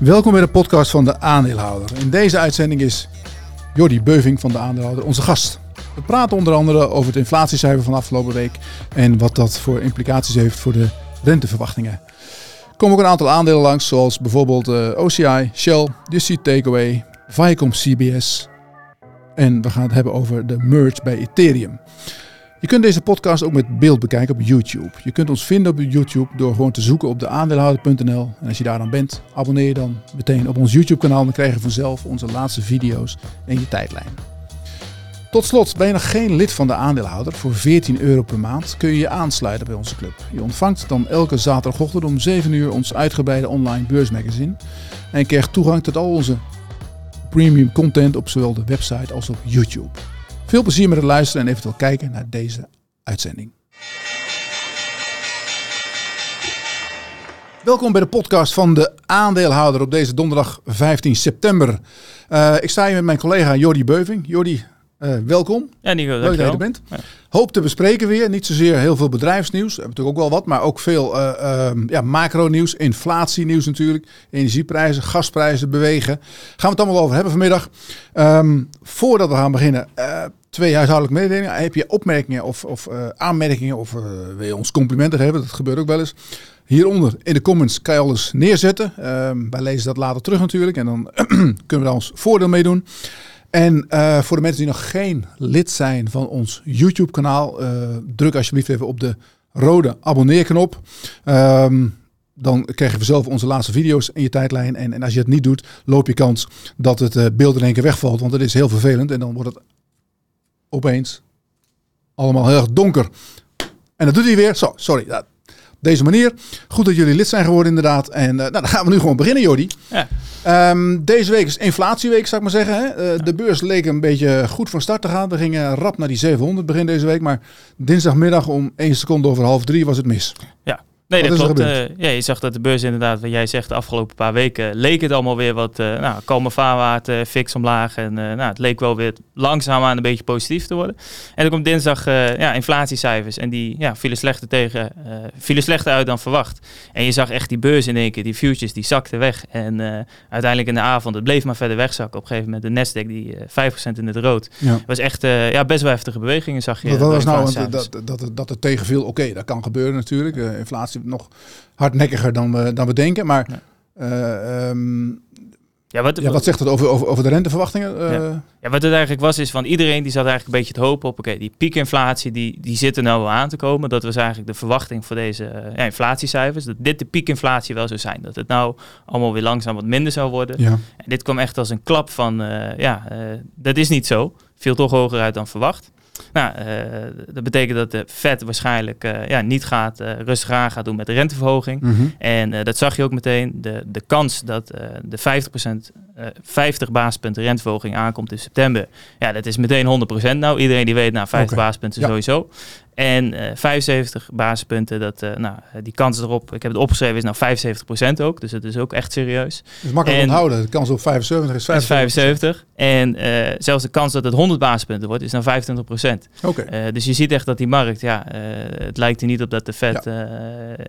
Welkom bij de podcast van de aandeelhouder. In deze uitzending is Jordi Beuving van de aandeelhouder onze gast. We praten onder andere over het inflatiecijfer van afgelopen week en wat dat voor implicaties heeft voor de renteverwachtingen. Er komen ook een aantal aandelen langs, zoals bijvoorbeeld uh, OCI, Shell, Just Takeaway, Viacom CBS. En we gaan het hebben over de merge bij Ethereum. Je kunt deze podcast ook met beeld bekijken op YouTube. Je kunt ons vinden op YouTube door gewoon te zoeken op de aandeelhouder.nl. En als je daar dan bent, abonneer je dan meteen op ons YouTube kanaal. Dan krijg je vanzelf onze laatste video's en je tijdlijn. Tot slot, ben je nog geen lid van de aandeelhouder? Voor 14 euro per maand kun je je aansluiten bij onze club. Je ontvangt dan elke zaterdagochtend om 7 uur ons uitgebreide online beursmagazine. En krijgt toegang tot al onze premium content op zowel de website als op YouTube. Veel plezier met het luisteren en eventueel kijken naar deze uitzending. Welkom bij de podcast van de aandeelhouder op deze donderdag 15 september. Uh, ik sta hier met mijn collega Jordi Beuving. Jordi, uh, welkom. Ja, Nico, Leuk dat je er bent. Ja. Hoop te bespreken weer. Niet zozeer heel veel bedrijfsnieuws. We hebben natuurlijk ook wel wat, maar ook veel uh, uh, ja, macro-nieuws, inflatienieuws natuurlijk. Energieprijzen, gasprijzen bewegen. Gaan we het allemaal over hebben vanmiddag. Um, voordat we gaan beginnen, uh, twee huishoudelijke mededelingen. Heb je opmerkingen of, of aanmerkingen of wil je ons complimenten geven? Dat gebeurt ook wel eens. Hieronder in de comments kan je alles neerzetten. Um, wij lezen dat later terug natuurlijk en dan kunnen we daar ons voordeel mee doen. En uh, voor de mensen die nog geen lid zijn van ons YouTube-kanaal, uh, druk alsjeblieft even op de rode abonneerknop. Um, dan krijg je vanzelf onze laatste video's in je tijdlijn. En, en als je het niet doet, loop je kans dat het uh, beeld in één keer wegvalt. Want dat is heel vervelend. En dan wordt het opeens allemaal heel erg donker. En dat doet hij weer. Zo, sorry. Deze manier. Goed dat jullie lid zijn geworden inderdaad. En nou, dan gaan we nu gewoon beginnen, Jordi. Ja. Um, deze week is inflatieweek, zou ik maar zeggen. Hè? Uh, de beurs leek een beetje goed van start te gaan. We gingen rap naar die 700 begin deze week. Maar dinsdagmiddag om 1 seconde over half drie was het mis. Ja. Nee, wat dat klopt. Uh, ja, je zag dat de beurs inderdaad, wat jij zegt, de afgelopen paar weken leek het allemaal weer wat, uh, nou, vaarwaard, uh, fix omlaag. En nou, het leek wel weer langzaamaan een beetje positief te worden. En dan komt dinsdag ja, inflatiecijfers en die ja, vielen, slechter tegen, vielen slechter uit dan verwacht. En je zag echt die beurs in één keer, die futures, die zakten weg. En uiteindelijk in de avond, het bleef maar verder wegzakken. Op een gegeven moment de Nasdaq, die 5% in het rood. Ja. was echt ja, best wel heftige bewegingen, zag je. Wat was nou, want dat, dat, dat het tegenviel, oké, okay, dat kan gebeuren natuurlijk. inflatie nog hardnekkiger dan we, dan we denken. Maar ja. Uh, um, ja, wat, ja, wat zegt het over, over, over de renteverwachtingen? Uh, ja. ja. wat het eigenlijk was, is van iedereen die zat eigenlijk een beetje te hopen op, oké, okay, die piekinflatie, die, die zit er nou wel aan te komen. Dat was eigenlijk de verwachting voor deze uh, ja, inflatiecijfers. Dat dit de piekinflatie wel zou zijn. Dat het nou allemaal weer langzaam wat minder zou worden. Ja. En dit kwam echt als een klap van, uh, ja, dat is niet zo. Viel toch hoger uit dan verwacht. Nou, uh, dat betekent dat de Fed waarschijnlijk uh, ja, niet gaat, uh, rustig aan gaat doen met de renteverhoging. Mm -hmm. En dat zag je ook meteen. De, de kans dat de 50%, 50 basispunten renteverhoging aankomt in september, ja, dat is meteen 100% nou. Iedereen die weet, nou, 50 okay. basispunten ja. sowieso. En uh, 75 basispunten, dat, uh, nou, die kans erop, ik heb het opgeschreven, is nou 75% ook. Dus het is ook echt serieus. Dus makkelijk en, onthouden. De kans op 75 is 75. Is 75. En uh, zelfs de kans dat het 100 basispunten wordt, is nou 25%. Okay. dus je ziet echt dat die markt, ja, het lijkt er niet op dat de Fed... Ja,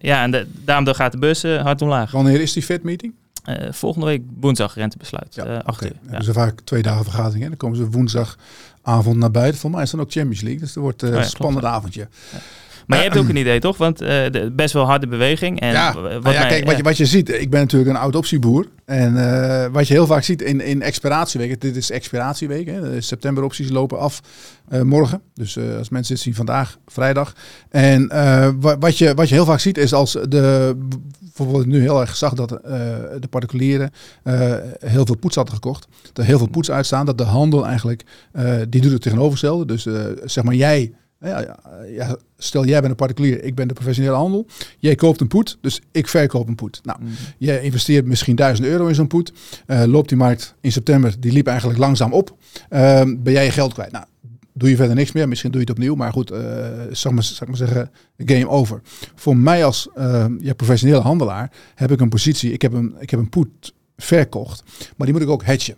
ja en de, daarom gaat de beurs hard omlaag. Wanneer is die Fed-meeting? Uh, volgende week woensdag rentebesluit. Ja, uh, okay. ja. Ze vaak twee dagen vergadering. Hè? Dan komen ze woensdagavond naar buiten. Voor mij is dan ook Champions League. Dus er wordt een uh, oh ja, spannend klopt, avondje. Ja. Maar je hebt ook een idee, toch? Want uh, de, best wel harde beweging. En ja, wat nou ja mij, kijk, wat, je, wat je ziet, ik ben natuurlijk een oud optieboer. En uh, wat je heel vaak ziet in, in expiratieweken, dit is expiratieweek, hè, de september opties lopen af uh, morgen. Dus als mensen dit zien vandaag, vrijdag. En wat, je, wat je heel vaak ziet is als de, bijvoorbeeld nu heel erg zag dat de particulieren heel veel poets hadden gekocht. Dat er heel veel poets uitstaan, dat de handel eigenlijk, die doet het tegenovergestelde. Dus zeg maar jij ja, ja, stel jij bent een particulier, ik ben de professionele handel. Jij koopt een poet, dus ik verkoop een poet. Nou, mm. jij investeert misschien 1000 euro in zo'n poet. Uh, loopt die markt in september, die liep eigenlijk langzaam op. Uh, ben jij je geld kwijt? Nou, doe je verder niks meer. Misschien doe je het opnieuw, maar goed, uh, zal, maar, zal ik maar zeggen, game over. Voor mij als ja, professionele handelaar heb ik een positie, ik heb een, ik heb een poet verkocht, maar die moet ik ook hedgen.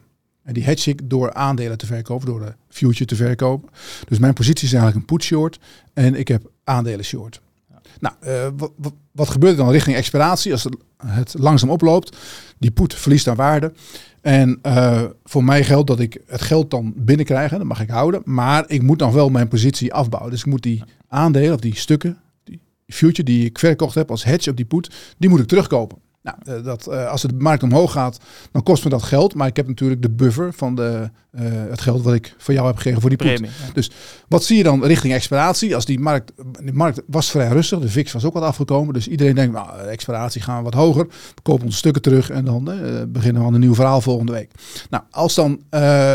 En die hedge ik door aandelen te verkopen, door de future te verkopen. Dus mijn positie is eigenlijk een put short en ik heb aandelen short. Nou, wat, wat, gebeurt er dan richting expiratie als het, het langzaam oploopt? Die poet verliest aan waarde. En voor mij geldt dat ik het geld dan binnenkrijg, dat mag ik houden. Maar ik moet dan wel mijn positie afbouwen. Dus ik moet die aandelen of die stukken, die future die ik verkocht heb als hedge op die put, die moet ik terugkopen. Nou, eh, dat, uh, als de markt omhoog gaat, dan kost me dat geld. Maar ik heb natuurlijk de buffer van de, uh, het geld wat ik voor jou heb gegeven voor die premie. Dus wat zie je dan richting expiratie? Als die markt, de markt was vrij rustig, de VIX was ook wat afgekomen. Dus iedereen denkt, nou, expiratie gaan we wat hoger. We kopen onze stukken terug en dan beginnen we aan een nieuw verhaal volgende week. Nou, als dan,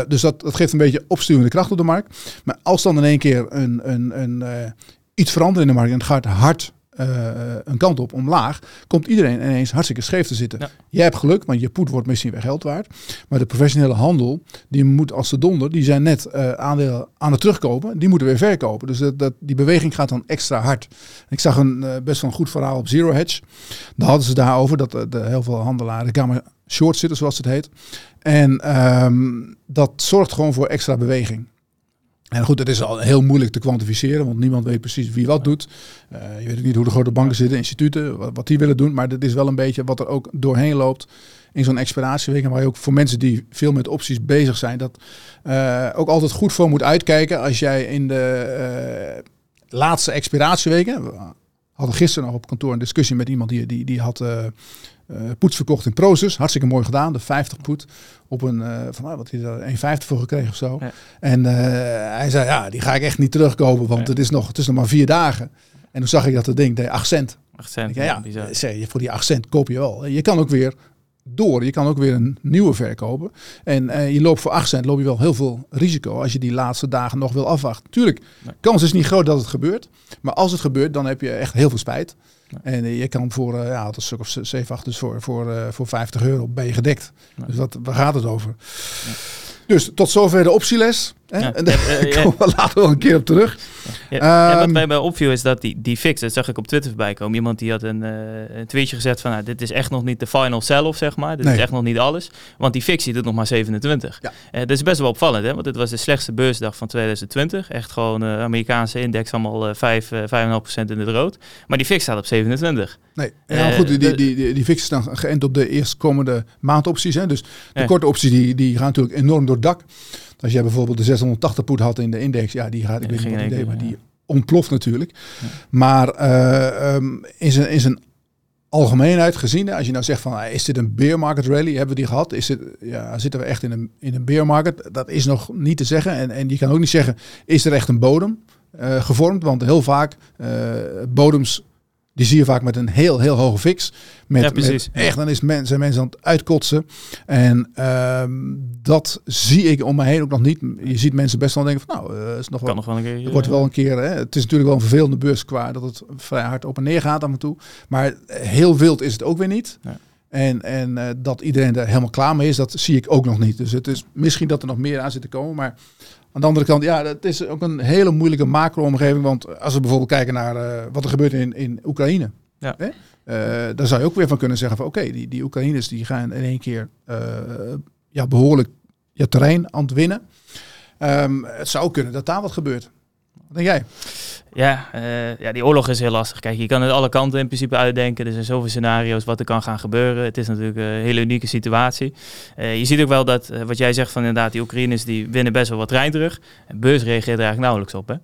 dus dat, dat geeft een beetje opsturende kracht op de markt. Maar als dan in één keer een, een, een, iets verandert in de markt en het gaat hard uh, een kant op omlaag, komt iedereen ineens hartstikke scheef te zitten. Jij hebt geluk, want je poed wordt misschien weer geld waard. Maar de professionele handel, die moet als de donder, die zijn net uh, aandelen aan het terugkopen, die moeten weer verkopen. Dus dat, dat, die beweging gaat dan extra hard. Ik zag een uh, best wel een goed verhaal op Zero Hedge. Daar hadden ze daarover dat de, heel veel handelaren gamma short zitten, zoals het heet. En um, dat zorgt gewoon voor extra beweging. En goed, het is al heel moeilijk te kwantificeren, want niemand weet precies wie wat doet. Uh, je weet ook niet hoe de grote banken zitten, instituten, wat, wat, die willen doen. Maar dat is wel een beetje wat er ook doorheen loopt in zo'n expiratieweek. waar je ook voor mensen die veel met opties bezig zijn, dat uh, ook altijd goed voor moet uitkijken. Als jij in de uh, laatste expiratieweken, we hadden gisteren nog op kantoor een discussie met iemand die, die, die had uh, poets verkocht in Proces. Hartstikke mooi gedaan. De 50 poet op een, uh, van, uh, wat hij er 1,50 voor gekregen of zo. En hij zei, ja, die ga ik echt niet terugkopen, want het, is nog, het is nog maar vier dagen. En toen zag ik dat het ding deed 8 cent. 8 cent, ja, ja, zei, voor die 8 cent koop je wel. Je kan ook weer door. Je kan ook weer een nieuwe verkopen. En uh, je loopt voor 8 cent, loop je wel heel veel risico als je die laatste dagen nog wil afwachten. Tuurlijk, nee. kans is niet groot dat het gebeurt. Maar als het gebeurt, dan heb je echt heel veel spijt. En je kan voor, uh, ja, dat is stuk of 7, 8, dus voor, voor, uh, voor 50 euro ben je gedekt. Dus wat, waar gaat het over? Dus tot zover de optieles. Hè? Ja, en daar ja, komen we later wel een keer op terug. Ja, um, wat mij bij opviel is dat die, die fix, dat zag ik op Twitter voorbij komen. Iemand die had een, uh, een tweetje gezet van, nou, dit is echt nog niet de final sell-off, zeg maar. Dit nee. is echt nog niet alles. Want die fix die doet nog maar 27. Ja. Uh, dat is best wel opvallend, hè? want dit was de slechtste beursdag van 2020. Echt gewoon uh, Amerikaanse index, allemaal 5, 5,5% in het rood. Maar die fix staat op 27. Nee, ja, goed, die, die, die, die, fix is dan geënt op de eerstkomende maandopties. Hè? Dus de korte opties die, die gaan natuurlijk enorm door het dak. Als jij bijvoorbeeld de 680 poet had in de index, ja, die gaat, ik weet niet wat idee, maar die ontploft natuurlijk. Ja. Maar uh, um, in, zijn, in zijn algemeenheid gezien, als je nou zegt van ah, is dit een bear market rally, hebben we die gehad? Is het, ja, zitten we echt in een, in een bear market? Dat is nog niet te zeggen. En, en je kan ook niet zeggen, is er echt een bodem uh, gevormd? Want heel vaak uh, bodems die zie je vaak met een heel, heel hoge fix. Met, ja, precies. Met echt, dan is men, zijn mensen aan het uitkotsen. En um, dat zie ik om me heen ook nog niet. Je ziet mensen best wel denken van nou, uh, is nog kan wel, nog wel een keer. wordt wel een keer. Hè, het is natuurlijk wel een vervelende beurs qua dat het vrij hard op en neer gaat af en toe. Maar heel wild is het ook weer niet. Ja. En, en uh, dat iedereen er helemaal klaar mee is, dat zie ik ook nog niet. Dus het is misschien dat er nog meer aan zit te komen. Maar aan de andere kant, ja, het is ook een hele moeilijke macro-omgeving. Want als we bijvoorbeeld kijken naar uh, wat er gebeurt in, in Oekraïne. Ja. Hè? Uh, daar zou je ook weer van kunnen zeggen van oké, okay, die, die Oekraïners die gaan in één keer uh, ja, behoorlijk je terrein aan het winnen. Um, het zou kunnen dat daar wat gebeurt. Wat denk jij? Ja, uh, ja, die oorlog is heel lastig. Kijk, je kan het alle kanten in principe uitdenken. Er zijn zoveel scenario's wat er kan gaan gebeuren. Het is natuurlijk een hele unieke situatie. Uh, je ziet ook wel dat, uh, wat jij zegt van inderdaad, die Oekraïners die winnen best wel wat terug. En beurs reageert er eigenlijk nauwelijks op. Hè?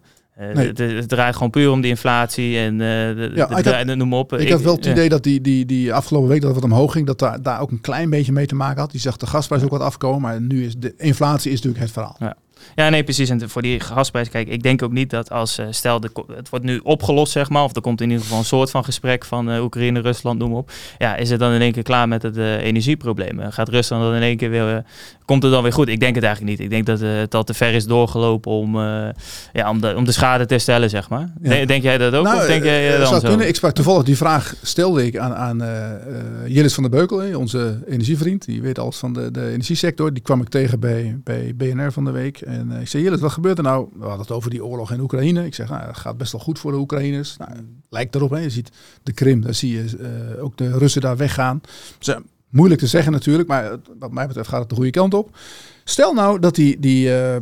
Nee. het, het, draait gewoon puur om die inflatie en de, ja, de, de, had, noem op. Ik, ik had wel het idee dat die, die, die afgelopen week dat het wat omhoog ging, dat daar, daar ook een klein beetje mee te maken had. Die zag de gasprijs ook wat afkomen, maar nu is de inflatie is natuurlijk het verhaal. Ja. Ja, nee, precies. En voor die gasprijs, kijk, ik denk ook niet dat als, uh, stel, de, het wordt nu opgelost, zeg maar, of er komt in ieder geval een soort van gesprek van uh, Oekraïne, Rusland, noem op. Ja, is het dan in één keer klaar met het uh, energieprobleem? Gaat Rusland dan in één keer weer, komt het dan weer goed? Ik denk het eigenlijk niet. Ik denk dat het al te ver is doorgelopen om, ja, om, de, om de schade te herstellen, zeg maar. Ja. Denk, denk, jij dat ook? Nou, of denk jij dan zou zo? kunnen. Ik sprak toevallig die vraag stelde ik aan, aan Jillis van der Beukel, onze energievriend. Die weet alles van de, de energiesector. Die kwam ik tegen bij, bij BNR van de week. En ik zei, Jillis, wat gebeurt er nou? We hadden het over die oorlog in Oekraïne. Ik zeg, nou, het gaat best wel goed voor de Oekraïners. Nou, lijkt erop, hè. je ziet de Krim, daar zie je uh, ook de Russen daar weggaan. Dus, moeilijk te zeggen natuurlijk, maar wat mij betreft gaat het de goede kant op. Stel nou dat die, die, uh,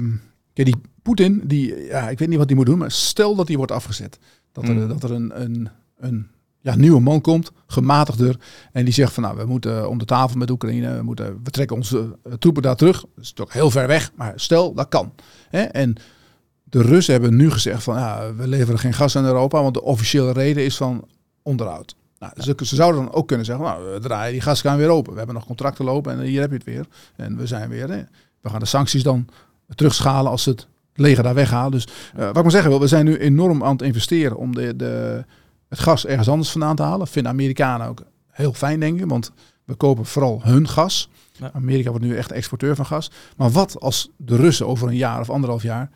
ja, die Poetin, die, ja, ik weet niet wat hij moet doen, maar stel dat hij wordt afgezet. Dat er, mm. dat er een, een een ja, nieuwe man komt, gematigder. En die zegt van nou, we moeten om de tafel met Oekraïne, we, moeten, we trekken onze uh, troepen daar terug. Dat is toch heel ver weg, maar stel, dat kan. Hè? En de Russen hebben nu gezegd van ja, we leveren geen gas aan Europa, want de officiële reden is van onderhoud. Nou, ze, ze, zouden dan ook kunnen zeggen, nou, we draaien die gaskraan weer open. We hebben nog contracten lopen en hier heb je het weer. En we zijn weer, hè. we gaan de sancties dan terugschalen als het leger daar weghaalt. Dus uh, wat ik maar zeggen wil, we zijn nu enorm aan het investeren om de, de, het gas ergens anders vandaan te halen. Vinden Amerikanen ook heel fijn, denk ik, want we kopen vooral hun gas. Ja. Amerika wordt nu echt exporteur van gas. Maar wat als de Russen over een jaar of anderhalf jaar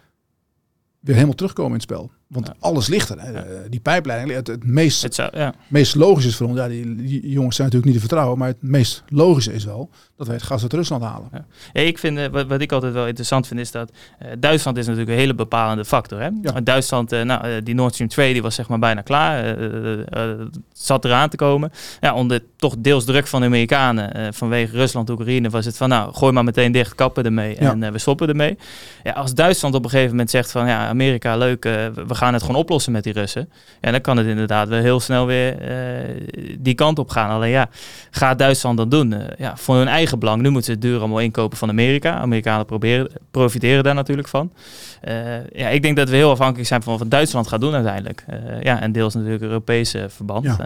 weer helemaal terugkomen in het spel? Want alles ligt er. Hè. Die pijpleiding, het, het meest, Het zou, ja. meest logisch is voor ons, ja, die, die jongens zijn natuurlijk niet te vertrouwen, maar het meest logische is wel dat wij het gas uit Rusland halen. Ik vind, eh, wat, wat ik altijd wel interessant vind, is dat eh, Duitsland is natuurlijk een hele bepalende factor. Hè? Duitsland, eh, nou, eh, die Nord Stream 2 die was zeg maar bijna klaar. eh, eh, eh, zat eraan te komen. Ja, onder toch deels druk van de Amerikanen eh, vanwege Rusland, Oekraïne, was het van nou, gooi maar meteen dicht, kappen ermee en eh, we stoppen ermee. Ja, als Duitsland op een gegeven moment zegt van ja, Amerika leuk, eh, we gaan het gewoon oplossen met die Russen. Ja, dan kan het inderdaad wel heel snel weer eh, die kant op gaan. Alleen ja, gaat Duitsland dat doen? Eh, ja, voor hun eigen belang. Nu moeten ze het duur allemaal inkopen van Amerika. Amerikanen proberen, profiteren daar natuurlijk van. Eh, ja, ik denk dat we heel afhankelijk zijn van wat Duitsland gaat doen uiteindelijk. Ja, en deels natuurlijk Europese verband. Ja.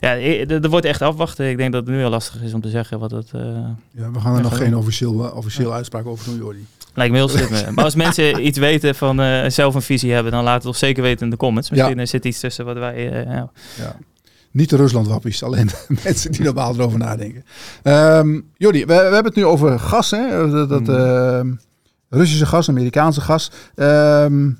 Ja, er wordt echt afwachten. Ik denk dat het nu heel lastig is om te zeggen wat het... Ja, we gaan er nog geen officieel, officieel uitspraak over doen, Jordi. Lijkt me heel slim. maar als mensen iets weten van eh, zelf een visie hebben, dan laat het ons zeker weten in de comments. Misschien Ja. er zit iets tussen wat wij... eh, ja. Ja. Niet de Rusland-wappies, alleen de mensen die normaal erover nadenken. Ehm Jordi, we, we hebben het nu over gas, hè? Dat, dat, Mm. ehm, Russische gas, Amerikaanse gas. Ehm,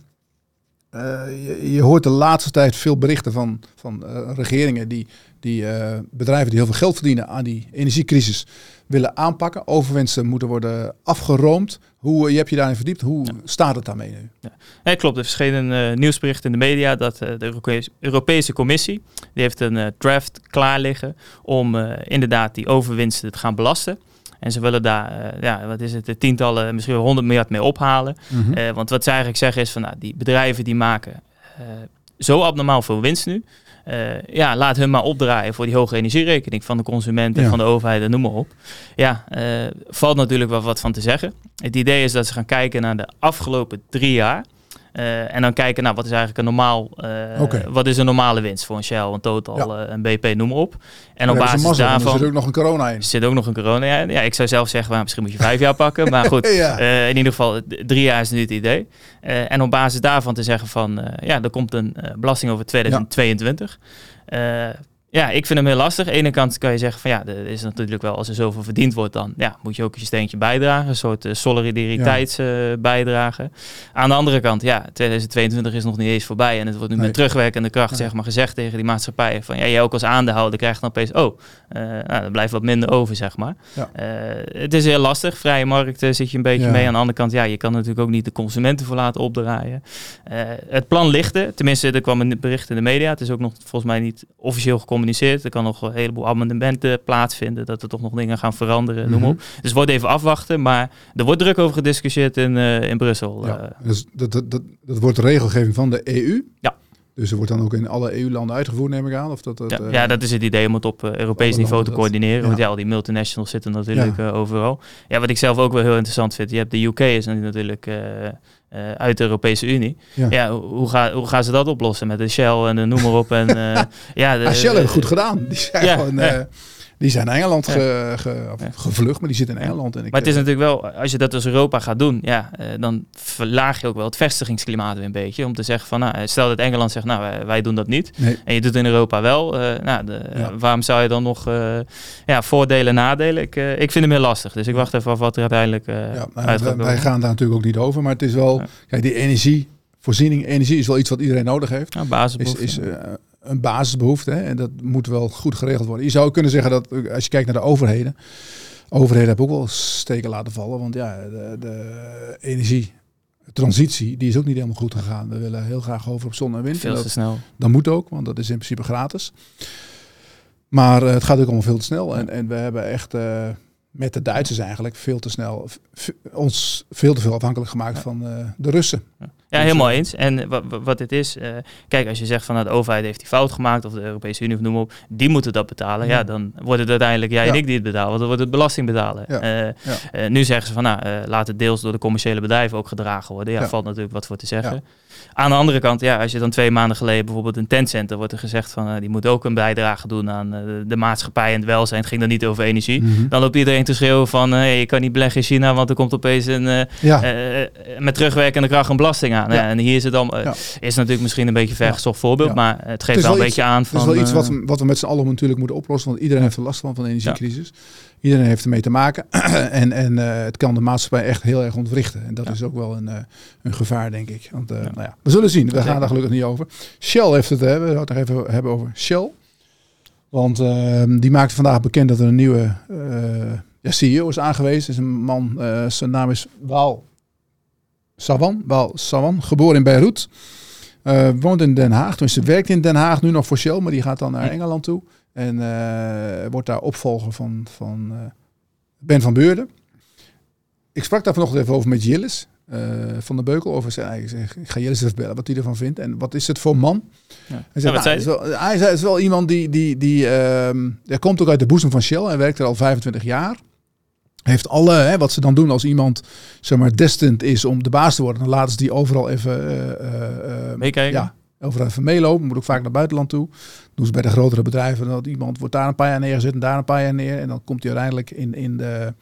eh, je, je hoort de laatste tijd veel berichten van, van eh, regeringen die, die eh, bedrijven die heel veel geld verdienen aan die energiecrisis willen aanpakken. Overwinsten moeten worden afgeroomd. Hoe, je hebt je daarin verdiept. Hoe staat het daarmee nu? Ja, klopt. Er verscheen een eh, nieuwsbericht in de media dat eh, de Europese Commissie die heeft een eh, draft klaar liggen om eh, inderdaad die overwinsten te gaan belasten. En ze willen daar, eh, ja, wat is het, eh, tientallen, misschien wel 100 miljard mee ophalen. Eh, want wat ze eigenlijk zeggen is van, nou, die bedrijven die maken eh, zo abnormaal veel winst nu. Eh, ja, laat hun maar opdraaien voor die hoge energierekening van de consumenten, Ja. van de overheid en noem maar op. Ja, eh, valt natuurlijk wel wat van te zeggen. Het idee is dat ze gaan kijken naar de afgelopen drie jaar. Eh, en dan kijken naar wat is eigenlijk een normaal, eh, wat is een normale winst voor een Shell, een Total, Ja. eh, een BP, noem maar op. En op basis mazzel, want Er daarvan zit ook nog een corona in. er zit ook nog een corona. Ja, ja, ik zou zelf zeggen, maar misschien moet je vijf jaar pakken. Maar goed, Ja. in ieder geval drie jaar is nu het idee. En op basis daarvan te zeggen van, ja, er komt een belasting over 2022. Eh, ja, ik vind hem heel lastig. Aan de ene kant kan je zeggen van ja, er is natuurlijk wel als er zoveel verdiend wordt, dan ja, moet je ook je steentje bijdragen. Een soort uh, solidariteitsbijdrage. Aan de andere kant, ja, 2022 is nog niet eens voorbij. En het wordt nu Nee. met terugwerkende kracht Nee. zeg maar gezegd tegen die maatschappijen van ja, jij ook als aandeelhouder krijgt dan opeens, oh, eh, nou, er blijft wat minder over, zeg maar. Ja. Eh, het is heel lastig. Vrije markt zit je een beetje Ja. mee. Aan de andere kant, ja, je kan natuurlijk ook niet de consumenten voor laten opdraaien. Het plan ligt er. Tenminste, er kwam een bericht in de media. Het is ook nog volgens mij niet officieel gecommuniceerd. Er kan nog een heleboel amendementen plaatsvinden. Dat er toch nog dingen gaan veranderen. Noem maar op. Mhm. Dus het wordt even afwachten. Maar er wordt druk over gediscussieerd in, eh, in Brussel. Ja, Eh, dus dat, dat, dat, dat wordt de regelgeving van de EU. Ja. Dus er wordt dan ook in alle EU-landen uitgevoerd, neem ik aan. Of dat, dat, ja, eh, ja, dat is het idee om het op eh, Europees niveau te dat- coördineren. ja. Want ja, al die multinationals zitten natuurlijk eh, overal. Ja, wat ik zelf ook wel heel interessant vind. Je hebt de UK is natuurlijk uit de Europese Unie. Ja. Hoe, ga, hoe gaan ze dat oplossen met de Shell en de noem maar op. En, ja, de, Ah, Shell goed gedaan. Die zijn Ja, gewoon... eh, die zijn naar Engeland Ja. ge- ge- of Ja. gevlucht, maar die zitten in Engeland. En ik, Maar het is eh, natuurlijk wel, als je dat als Europa gaat doen, ja, eh, dan verlaag je ook wel het vestigingsklimaat weer een beetje. Om te zeggen van, nou, stel dat Engeland zegt, nou, wij, doen dat niet. Nee. En je doet het in Europa wel. eh, nou, de, Ja. waarom zou je dan nog eh, ja, voordelen, nadelen? Ik, eh, ik vind hem heel lastig. Dus ik wacht even af wat er uiteindelijk eh ja, nou, uit wij, gaat wij gaan daar natuurlijk ook niet over. Maar het is wel... Kijk, die energievoorziening, energie is wel iets wat iedereen nodig heeft. Ja, Is, is eh, een basisbehoefte. Hè? En dat moet wel goed geregeld worden. Je zou kunnen zeggen dat als je kijkt naar de overheden. Overheden hebben ook wel steken laten vallen. Want ja, de, de energietransitie die is ook niet helemaal goed gegaan. We willen heel graag over op zon en wind. Veel dat, te snel. dat moet ook, want dat is in principe gratis. Maar eh, het gaat ook allemaal veel te snel. En, en we hebben echt eh, met de Duitsers eigenlijk veel te snel ons veel te veel afhankelijk gemaakt Ja. van eh, de Russen. Ja, Dus, helemaal eens. En wa- wa- wat het is, eh, kijk, als je zegt van nou, de overheid heeft die fout gemaakt, of de Europese Unie, of noem maar op, die moeten dat betalen. Ja, Ja. dan wordt het uiteindelijk jij en Ja. ik die het betalen, want dan wordt het belasting betalen. Ja. Eh, Ja. eh, nu zeggen ze van nou, laat het deels door de commerciële bedrijven ook gedragen worden. Ja, Ja. valt natuurlijk wat voor te zeggen. Aan de andere kant, ja, als je dan twee maanden geleden bijvoorbeeld een tentcenter wordt er gezegd van eh, die moet ook een bijdrage doen aan eh, de, maatschappij en het welzijn. Het ging dan niet over energie. mhm. Dan loopt iedereen te schreeuwen van eh, je kan niet beleggen in China, want er komt opeens een, Ja, met terugwerkende kracht een belasting aan. Ja. En hier is het dan, is natuurlijk misschien een beetje vergezocht voorbeeld, maar het geeft Het wel een beetje aan van. dat is wel iets wat, we- wat we met z'n allen natuurlijk moeten oplossen. Want iedereen heeft er last van, van de energiecrisis. Iedereen heeft ermee te maken. en en eh, het kan de maatschappij echt heel erg ontwrichten. En dat Ja. is ook wel een, eh, een gevaar, denk ik. Want eh, Ja. Nou ja, we zullen zien. We gaan daar gelukkig niet over. Shell heeft het, hè. we gaan het nog even hebben over Shell. Want ehm, die maakte vandaag bekend dat er een nieuwe ja, CEO is aangewezen. Is een man, zijn naam is Waal Sawan. Waal Sawan, geboren in Beirut. Woont in Den Haag. Tenminste, werkt in Den Haag nu nog voor Shell, maar die gaat dan naar. Engeland toe. En eh, wordt daar opvolger van, van eh, Ben van Beurden. Ik sprak daar vanochtend even over met Jillis eh, van de Beukel. Over zijn, zeg, ik ga Jillis even bellen wat hij ervan vindt. En wat is het voor man? Ja. Hij, nou, zei het is wel, hij zei, is wel iemand die... die, die ehm, hij komt ook uit de boezem van Shell. Hij werkt er al 25 jaar. Heeft alle, hè, wat ze dan doen als iemand zeg maar destined is om de baas te worden. Dan laten ze die overal even... Meekijken? Ja, overal even meelopen. Moet ook vaak naar buitenland toe. Doen ze bij de grotere bedrijven. Dat iemand wordt daar een paar jaar neergezet en daar een paar jaar neer. En dan komt hij uiteindelijk in, in, de,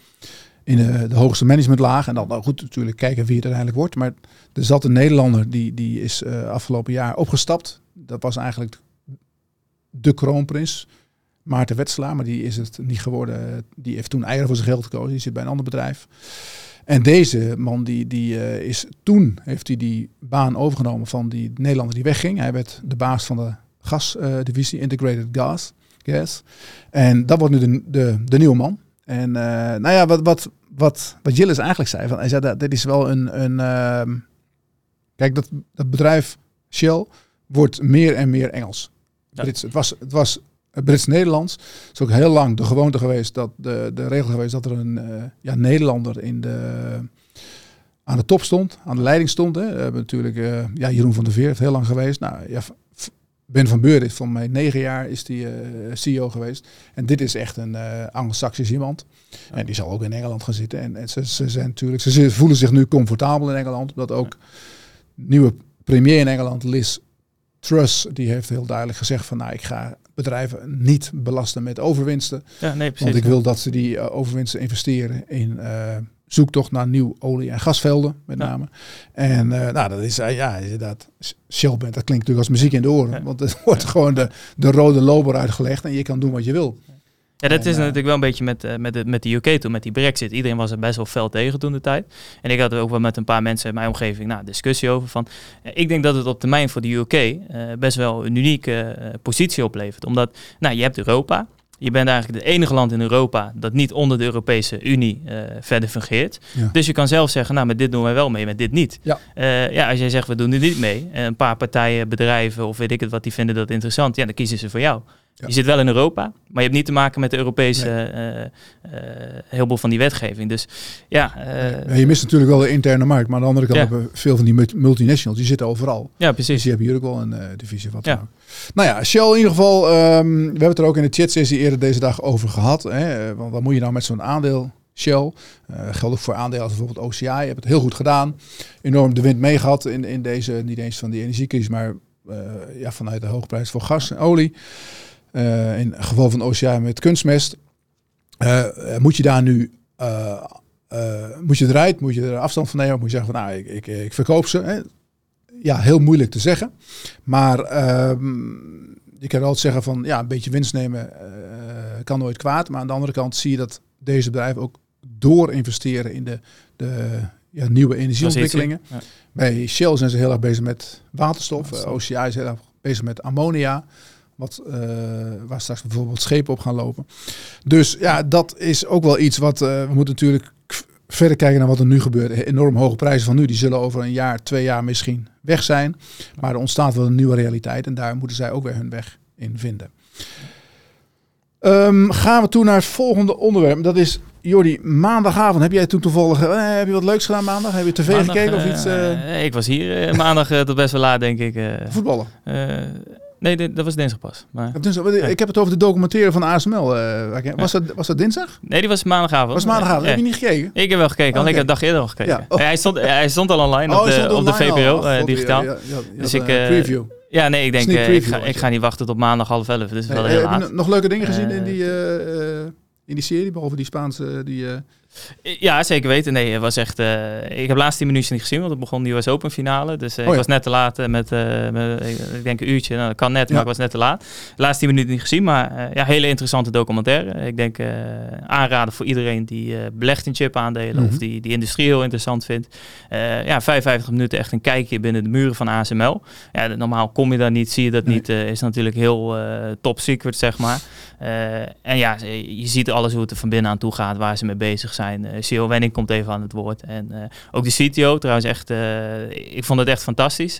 in de, de hoogste managementlaag. En dan nou goed natuurlijk kijken wie het uiteindelijk wordt. Maar er zat een Nederlander die, die is eh, afgelopen jaar opgestapt. Dat was eigenlijk de kroonprins. Maarten Wetselaar, maar die is het niet geworden. Die heeft toen eieren voor zijn geld gekozen. Die zit bij een ander bedrijf. En deze man die, die eh, is toen heeft hij die baan overgenomen van die Nederlander die wegging. Hij werd de baas van de gasdivisie Integrated Gas. Gas. En dat wordt nu de, de, de nieuwe man. En eh, nou ja, wat, wat, wat, wat Jillis eigenlijk zei, van, hij zei dat dit is wel een, een ehm, kijk dat, dat bedrijf Shell wordt meer en meer Engels. Ja. Brits. Het was, het was Brits-Nederlands. Het is ook heel lang de gewoonte geweest, dat de, de regel geweest dat er een eh, ja, Nederlander in de, aan de top stond, aan de leiding stond. Hè. We hebben natuurlijk eh, ja, Jeroen van der Veer, heel lang geweest. Nou, ja, Ben van Beuren is van mij negen jaar is die eh, CEO geweest. En dit is echt een Anglo-Saxisch iemand. En die zal ook in Engeland gaan zitten. En, en ze, ze zijn natuurlijk, ze voelen zich nu comfortabel in Engeland. Omdat ook nieuwe premier in Engeland, Liz Truss, die heeft heel duidelijk gezegd van nou, ik ga bedrijven niet belasten met overwinsten. Ja, nee, precies. Want ik wil dat ze die eh, overwinsten investeren in eh, zoektocht naar nieuw olie- en gasvelden, met Ja. name. En eh, nou, dat is, ja, inderdaad, Shell bent, dat klinkt natuurlijk als muziek in de oren. Ja. Want het wordt gewoon de, de rode loper uitgelegd en je kan doen wat je wil. Ja, dat En, is eh, natuurlijk wel een beetje met, eh, met, de, met de UK toen, met die brexit. Iedereen was er best wel fel tegen toen de tijd. En ik had er ook wel met een paar mensen in mijn omgeving nou, discussie over van... eh, ik denk dat het op termijn voor de UK best wel een unieke positie oplevert. Omdat, nou, je hebt Europa. Je bent eigenlijk het enige land in Europa dat niet onder de Europese Unie verder fungeert. Ja. Dus je kan zelf zeggen, nou, met dit doen wij wel mee, met dit niet. Ja. Ja, als jij zegt, we doen er niet mee. En een paar partijen, bedrijven of weet ik het wat, die vinden dat interessant. Ja, dan kiezen ze voor jou. Ja. Je zit wel in Europa, maar je hebt niet te maken met de Europese Nee. heel veel van die wetgeving. Dus ja, eh, Ja, je mist natuurlijk wel de interne markt, maar aan de andere kant Ja. hebben veel van die multi- multinationals, die zitten overal. ja, Dus precies. die hebben hier ook wel een divisie wat Ja. Nou ja, Shell in ieder geval, ehm, we hebben het er ook in de chatsessie eerder deze dag over gehad. Hè, want wat moet je nou met zo'n aandeel Shell? Eh geldt ook voor aandelen als bijvoorbeeld OCI. Je hebt het heel goed gedaan. Enorm de wind mee gehad in, in deze, niet eens van die energiecrisis, maar ja, vanuit de hoge prijs voor gas en olie. Eh, in het geval van OCI met kunstmest. Eh, eh, moet je daar nu moet je eruit? Moet je er afstand van nemen? Moet je zeggen van nou, ik, ik, ik verkoop ze? Hè? Ja, heel moeilijk te zeggen. Maar ehm, je kan altijd zeggen van ja, een beetje winst nemen kan nooit kwaad. Maar aan de andere kant zie je dat deze bedrijven ook door investeren in de, de ja, nieuwe energieontwikkelingen. Ja. Bij Shell zijn ze heel erg bezig met waterstof. OCI is heel erg bezig met ammonia. Wat, eh, waar straks bijvoorbeeld schepen op gaan lopen. Dus ja, dat is ook wel iets wat eh, we moeten natuurlijk verder kijken naar wat er nu gebeurt. Enorm hoge prijzen van nu, die zullen over een jaar, twee jaar misschien weg zijn. Maar er ontstaat wel een nieuwe realiteit en daar moeten zij ook weer hun weg in vinden. Ehm, gaan we toe naar het volgende onderwerp. Dat is Jordi, maandagavond, heb jij toen toevallig, eh, heb je wat leuks gedaan maandag? Heb je tv Maandag, gekeken of iets? eh, ik was hier maandag tot best wel laat, denk ik. voetballen? Nee, dit- dat was dinsdag pas. Maar, Ik heb, ik heb het over de documentaire van ASML. eh, was, dat, was dat dinsdag? nee, die was maandagavond. Was maandagavond? Heb je niet gekeken? Ik heb wel gekeken, want Oké. ik heb dag eerder al gekeken. Ja. Oh. Hij, stond, hij stond al online op hij de, stond op de online. VPRO, Oh, eh, God, digitaal. Dus ik, eh, preview. Ja, nee, ik denk, ik, ga, ik ga niet wachten tot maandag half elf. Dus wel heel heb je laat. nog leuke dingen gezien in die, in die serie, behalve die Spaanse... Die, Ja, zeker weten. Nee, het was echt. eh, ik heb laatst 10 minuutjes niet gezien, want het begon de US Open finale. Dus eh, Oh ik ja. was net te laat eh, met, met, ik denk een uurtje. Nou, dat kan net, Ja. maar ik was net te laat. De laatste 10 minuten niet gezien, maar ja, hele interessante documentaire. Ik denk aanraden voor iedereen die belegt in chip-aandelen Mhm. of die die industrie heel interessant vindt. Ja, 55 minuten echt een kijkje binnen de muren van ASML. Ja, normaal kom je daar niet, zie je dat Nee. niet. is natuurlijk heel top secret, zeg maar. En ja, je ziet alles hoe het er van binnen aan toe gaat, waar ze mee bezig zijn. Eh CEO Wenning komt even aan het woord. En eh, ook de CTO trouwens echt, eh, ik vond het echt fantastisch.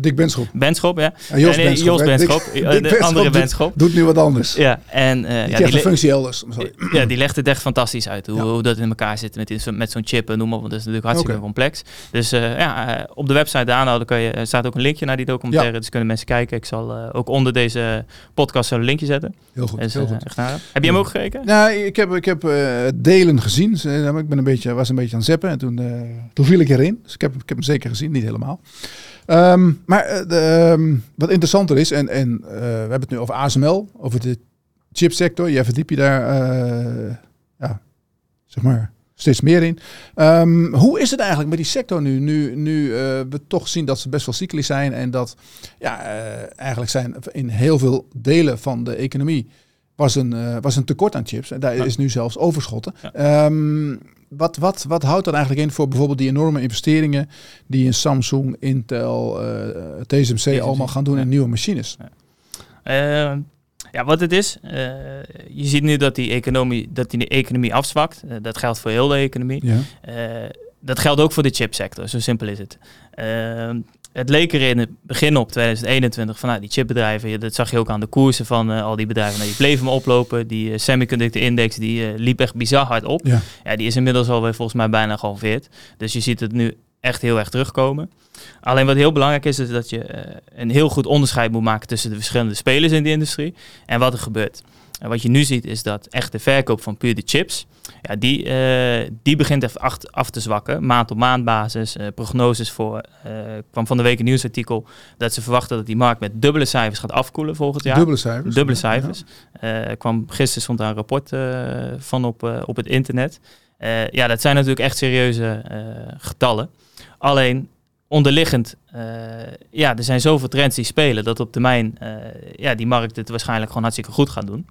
Dick Benschop. Benschop, ja. Ja, Jos Nee, nee, Benschop. Jos. Benschop. Dick- Dick de andere doet- Benschop. Doet nu wat anders. Ja, en Die ja, die, een functie elders. Sorry. ja, die legt het echt fantastisch uit. Hoe, Ja. hoe dat in elkaar zit met, met zo'n chip en noem maar. Want dat is natuurlijk hartstikke Oké. complex. Dus ja, op de website de aanhouden kan je, staat ook een linkje naar die documentaire. Dus kunnen mensen kijken. Ik zal ook onder deze podcast zo'n linkje zetten. Heel goed. Dus, heel goed. echt naar. Heb je hem ook gekeken? Nou, ik heb, ik heb eh, gezien. Eh, Ik ben een beetje, was een beetje aan zeppen en toen, eh, toen viel ik erin. Dus ik heb, ik heb zeker gezien, niet helemaal. Ehm, maar eh, de, ehm, wat interessanter is, en, en we hebben het nu over ASML, over de chipsector. Jij verdiep je daar, ja, zeg maar, steeds meer in. Ehm, hoe is het eigenlijk met die sector nu? Nu, nu we toch zien dat ze best wel cyclisch zijn en dat ja, eigenlijk zijn in heel veel delen van de economie was een, eh, was een tekort aan chips. En daar Ja. is nu zelfs overschotten. Ja. Ehm, wat, wat, wat houdt dat eigenlijk in voor bijvoorbeeld die enorme investeringen die in Samsung, Intel, eh, TSMC allemaal gaan doen ja. in nieuwe machines? Eh, ja, wat het is, eh, je ziet nu dat die economie, dat die economie afzwakt. Dat geldt voor heel de economie. Dat geldt ook voor de chipsector, zo simpel is het. Het leek er in het begin op 2021 van nou, die chipbedrijven, dat zag je ook aan de koersen van eh, al die bedrijven, nou, die bleven maar oplopen. Die eh, semiconductor index die eh, liep echt bizar hard op. Ja. Ja, die is inmiddels alweer volgens mij bijna gehalveerd. Dus je ziet het nu echt heel erg terugkomen. Alleen wat heel belangrijk is, is dat je een heel goed onderscheid moet maken tussen de verschillende spelers in de industrie en wat er gebeurt. En wat je nu ziet is dat echt de verkoop van puur de chips, ja, die, eh, die begint even af, af te zwakken. Maand op maand basis. eh, prognoses voor, eh, kwam van de week een nieuwsartikel dat ze verwachten dat die markt met dubbele cijfers gaat afkoelen volgend jaar. Dubbele cijfers. Dubbele Ja, ja. cijfers. Eh, kwam, gisteren stond daar een rapport van op, op het internet. Ja, dat zijn natuurlijk echt serieuze getallen. Alleen onderliggend, ja, er zijn zoveel trends die spelen dat op termijn eh, ja, die markt het waarschijnlijk gewoon hartstikke goed gaat doen.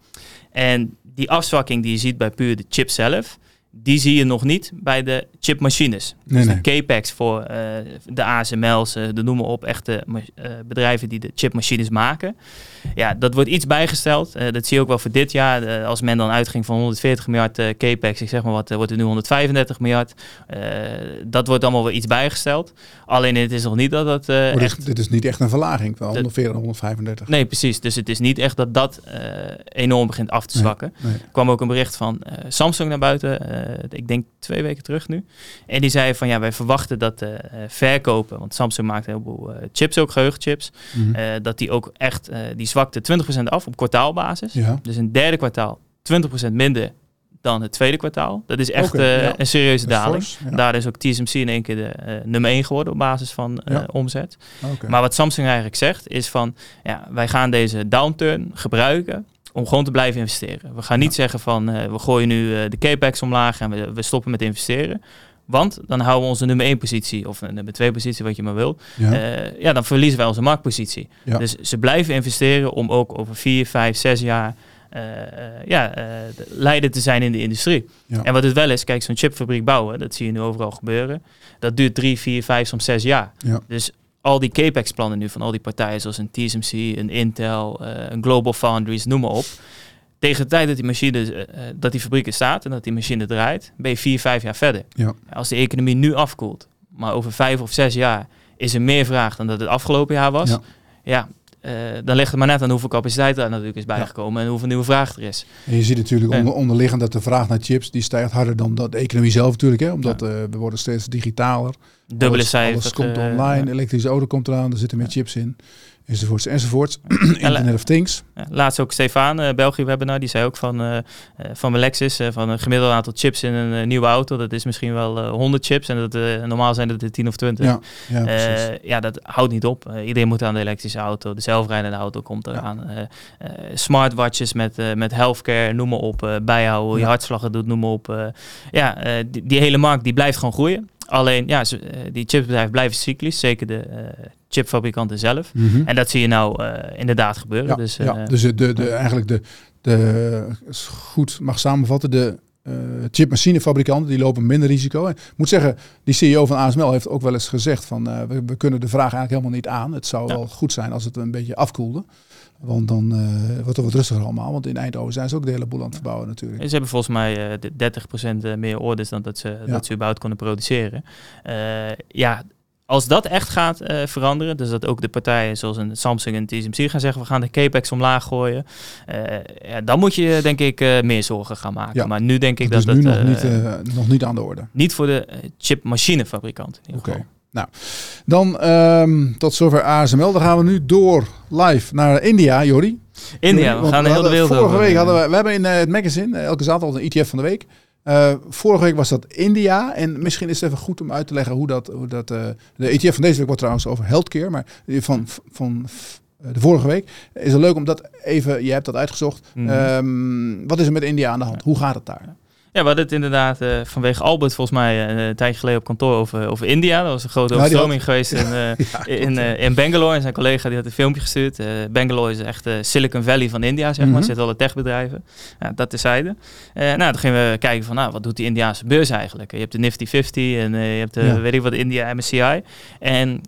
En die afzwakking die je ziet bij puur de chip zelf, die zie je nog niet bij de chipmachines. Nee, dus nee. de capex voor eh, de ASML's, eh, de noem maar op, echte eh, bedrijven die de chipmachines maken. Ja, dat wordt iets bijgesteld. Dat zie je ook wel voor dit jaar. Als men dan uitging van 140 miljard capex, ik zeg maar wat, wordt er nu 135 miljard. Dat wordt allemaal weer iets bijgesteld. Alleen het is nog niet dat dat Oh, dit, echt... dit is niet echt een verlaging van Dat- 140 naar 135. Nee, precies. Dus het is niet echt dat dat enorm begint af te zwakken. Nee. Er kwam ook een bericht van Samsung naar buiten, ik denk twee weken terug nu. En die zei van ja, wij verwachten dat de eh, verkopen, want Samsung maakt heel veel eh, chips ook, geheugenchips, Mhm. eh, dat die ook echt, eh, die zwakte 20% af op kwartaalbasis. ja. Dus een derde kwartaal 20% minder dan het tweede kwartaal. Dat is echt eh, ja. een serieuze daling. ja. Daar is ook TSMC in één keer de eh, nummer 1 geworden op basis van eh, Ja. omzet. Maar wat Samsung eigenlijk zegt is van, ja, wij gaan deze downturn gebruiken om gewoon te blijven investeren. We gaan niet zeggen van, eh, we gooien nu eh, de capex omlaag en we, we stoppen met investeren. Want dan houden we onze nummer 1 positie, of een nummer 2 positie, wat je maar wil. ja. Eh, ja, dan verliezen wij onze marktpositie. Ja. Dus ze blijven investeren om ook over 4, 5, 6 jaar eh, eh, ja, eh, de leider te zijn in de industrie. En wat het wel is, kijk, zo'n chipfabriek bouwen, dat zie je nu overal gebeuren. Dat duurt 3, 4, 5, soms 6 jaar. Ja. Dus al die capex-plannen nu van al die partijen, zoals een TSMC, een Intel, eh, een Global Foundries, noem maar op. Tegen de tijd dat die machine, eh, eh, dat die fabriek er staat en dat die machine draait, ben je 4, 5 jaar verder. Ja. Als de economie nu afkoelt, maar over 5 of 6 jaar is er meer vraag dan dat het afgelopen jaar was. Ja. Ja, dan ligt het maar net aan hoeveel capaciteit daar natuurlijk is bijgekomen en hoeveel nieuwe vraag er is. En je ziet natuurlijk onder, onderliggend dat de vraag naar chips die stijgt harder dan de economie zelf natuurlijk. Hè? Omdat we worden steeds digitaler. Dubbele cijfer. Alles komt online, elektrische auto komt eraan, er zitten meer chips in enzovoorts, enzovoorts. Internet of Things. laatst ook Stefan, uh, België webinar, die zei ook van, uh, van mijn Lexus, van een gemiddeld aantal chips in een nieuwe auto. Dat is misschien wel 100 chips en dat, normaal zijn het er 10 of 20. Ja, ja, ja, dat houdt niet op. iedereen moet aan de elektrische auto. De zelfrijdende auto komt eraan. smartwatches met, met healthcare, noem maar op. bijhouden, je hartslag doet, noem maar op. ja, die, die hele markt die blijft gewoon groeien. Alleen, ja, die chipsbedrijven blijven cyclisch. Zeker de chipfabrikanten zelf. Mhm. En dat zie je nou uh, inderdaad gebeuren. Ja, dus, ja. Eh, dus de, de, eigenlijk de, de, goed mag samenvatten, de uh, chipmachinefabrikanten die lopen minder risico. Ik moet zeggen, die CEO van ASML heeft ook wel eens gezegd van uh, we, we, kunnen de vraag eigenlijk helemaal niet aan. Het zou wel goed zijn als het een beetje afkoelde. Want dan uh, wordt het wat rustiger allemaal. Want in Eindhoven zijn ze ook de hele boel aan het verbouwen natuurlijk. Ze hebben volgens mij uh, 30% meer orders dan dat ze, dat ze überhaupt konden produceren. ja, als dat echt gaat uh, veranderen, dus dat ook de partijen zoals een Samsung en TSMC gaan zeggen we gaan de capex omlaag gooien, uh, ja, dan moet je denk ik uh, meer zorgen gaan maken. Ja. Maar nu denk ik dat, dat is nu nog, niet, nog niet aan de orde. Niet voor de chipmachinefabrikant. Oké. Nou, dan um, tot zover ASML. Dan gaan we nu door live naar India, Jori. India, we gaan heel de wereld Vorige week hadden we, we hebben in het magazine, elke zaterdag een ETF van de week. Uh, vorige week was dat India. En misschien is het even goed om uit te leggen hoe dat. Hoe dat uh, de ETF van deze week wordt trouwens over healthcare. Maar van, van de vorige week is het leuk om dat even. Je hebt dat uitgezocht. Mm -hmm. um, wat is er met India aan de hand? Hoe gaat het daar? Ja, we hadden het inderdaad uh, vanwege Albert volgens mij uh, een tijdje geleden op kantoor over, over India. Dat was een grote overstroming had... geweest in, uh, ja, in, in Bangalore. En zijn collega die had een filmpje gestuurd. Bangalore is echt de Silicon Valley van India, zeg maar. Mm -hmm. Alle techbedrijven. Ja, dat terzijde. nou, toen gingen we kijken van, nou, wat doet die Indiaanse beurs eigenlijk? Je hebt de Nifty 50 en je hebt de, ja. weet ik wat, India MSCI. En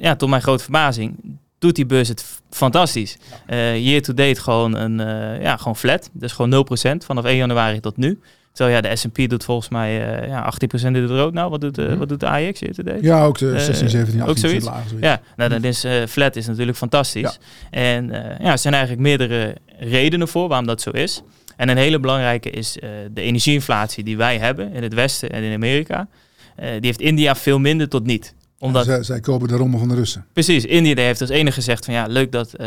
ja, tot mijn grote verbazing doet die beurs het fantastisch. Uh, year to date gewoon, een, uh, ja, gewoon flat. Dus gewoon 0% vanaf 1 januari tot nu. Terwijl ja, de S&P doet volgens mij uh, ja, 18% in het rood. Nou, wat doet, uh, wat doet de AX hier today? Ja, ook de 16, 17, 18 ook zoiets. Laag, zoiets. Ja, nou, dan is uh, flat is natuurlijk fantastisch. Ja. En ja, er zijn eigenlijk meerdere redenen voor waarom dat zo is. En een hele belangrijke is de energieinflatie die wij hebben in het Westen en in Amerika. die heeft India veel minder tot niet omdat, zij, zij, kopen de rommel van de Russen. Precies, India heeft als enige gezegd van ja, leuk dat uh,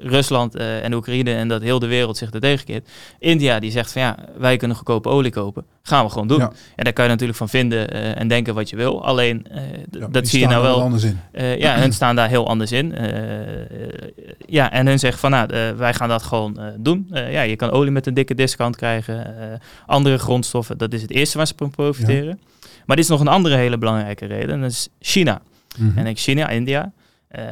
Rusland uh, en Oekraïne en dat heel de wereld zich er tegenkeert. India die zegt van ja, wij kunnen goedkope olie kopen. Gaan we gewoon doen. Ja. En daar kan je natuurlijk van vinden uh, en denken wat je wil. Alleen, ja, dat zie je nou wel. anders in. ja, hun staan daar heel anders in. ja, en hun zegt van nou, wij gaan dat gewoon doen. ja, je kan olie met een dikke discount krijgen. andere grondstoffen, dat is het eerste waar ze van profiteren. Maar dit is nog een andere hele belangrijke reden. En dat is China. Mm -hmm. En ik China, India. Uh,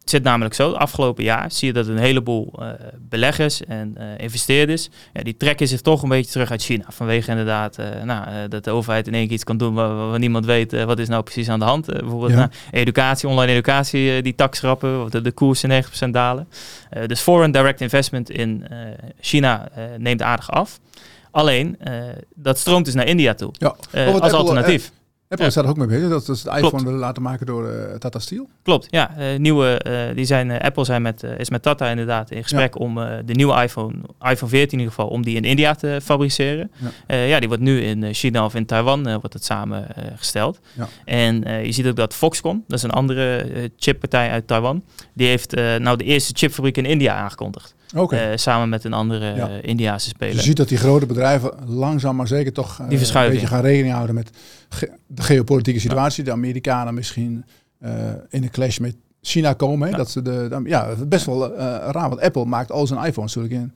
het zit namelijk zo, afgelopen jaar zie je dat een heleboel uh, beleggers en uh, investeerders, ja, die trekken zich toch een beetje terug uit China. Vanwege inderdaad nou, dat de overheid in één keer iets kan doen waar, waar niemand weet wat is nou precies aan de hand. bijvoorbeeld ja. nou, educatie, online educatie, die tax schrappen, de, de koersen 90% dalen. dus foreign direct investment in China neemt aardig af. Alleen, uh, dat stroomt dus naar India toe. Ja. Uh, als Apple, alternatief. Apple ja. staat er ook mee bezig. Dat is het iPhone willen laten maken door uh, Tata Steel. Klopt, ja. Uh, nieuwe, uh, die zijn, Apple zijn met, is met Tata inderdaad in gesprek ja. om de nieuwe iPhone, iPhone 14 in ieder geval, om die in India te fabriceren. Ja, ja die wordt nu in China of in Taiwan wordt het samengesteld. Ja. En je ziet ook dat Foxconn, dat is een andere chippartij uit Taiwan, die heeft nou de eerste chipfabriek in India aangekondigd. Okay. Uh, samen met een andere ja. uh, Indiase speler. Je ziet dat die grote bedrijven langzaam maar zeker toch uh, die een beetje gaan rekening houden met ge de geopolitieke situatie. Ja. De Amerikanen misschien in een clash met China komen. Ja. Dat ze de, de, ja, best wel raar. Want Apple maakt al zijn iPhones natuurlijk in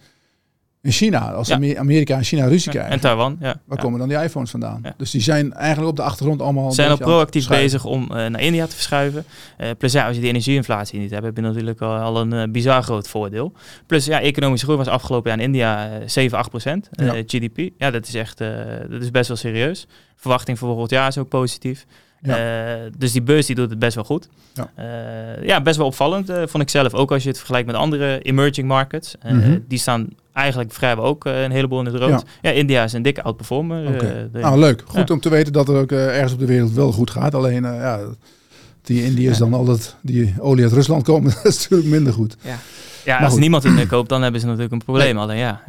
in China, als ja. Amerika en China ruzie krijgen. En Taiwan, ja. Waar komen dan die iPhones vandaan? Dus die zijn eigenlijk op de achtergrond allemaal... Zijn al proactief bezig om uh, naar India te verschuiven. Uh, plus ja, als je die energieinflatie niet hebt, heb je natuurlijk al, al een uh, bizar groot voordeel. Plus ja, economische groei was afgelopen jaar in India 7, 8 procent GDP. Ja, dat is echt dat is best wel serieus. Verwachting voor volgend jaar is ook positief. Ja. Uh, dus die beurs die doet het best wel goed. Ja, uh, ja best wel opvallend uh, vond ik zelf. Ook als je het vergelijkt met andere emerging markets. Mm -hmm. Die staan eigenlijk vrijwel ook een heleboel in het rood. Ja. ja, India is een dikke outperformer. Okay. nou, leuk. Goed om te weten dat er ook ergens op de wereld wel goed gaat. Alleen, ja, Die Indiërs dan altijd die olie uit Rusland komen, dat is natuurlijk minder goed. Ja. Ja, als niemand het meer koopt, dan hebben ze natuurlijk een probleem. Alleen ja,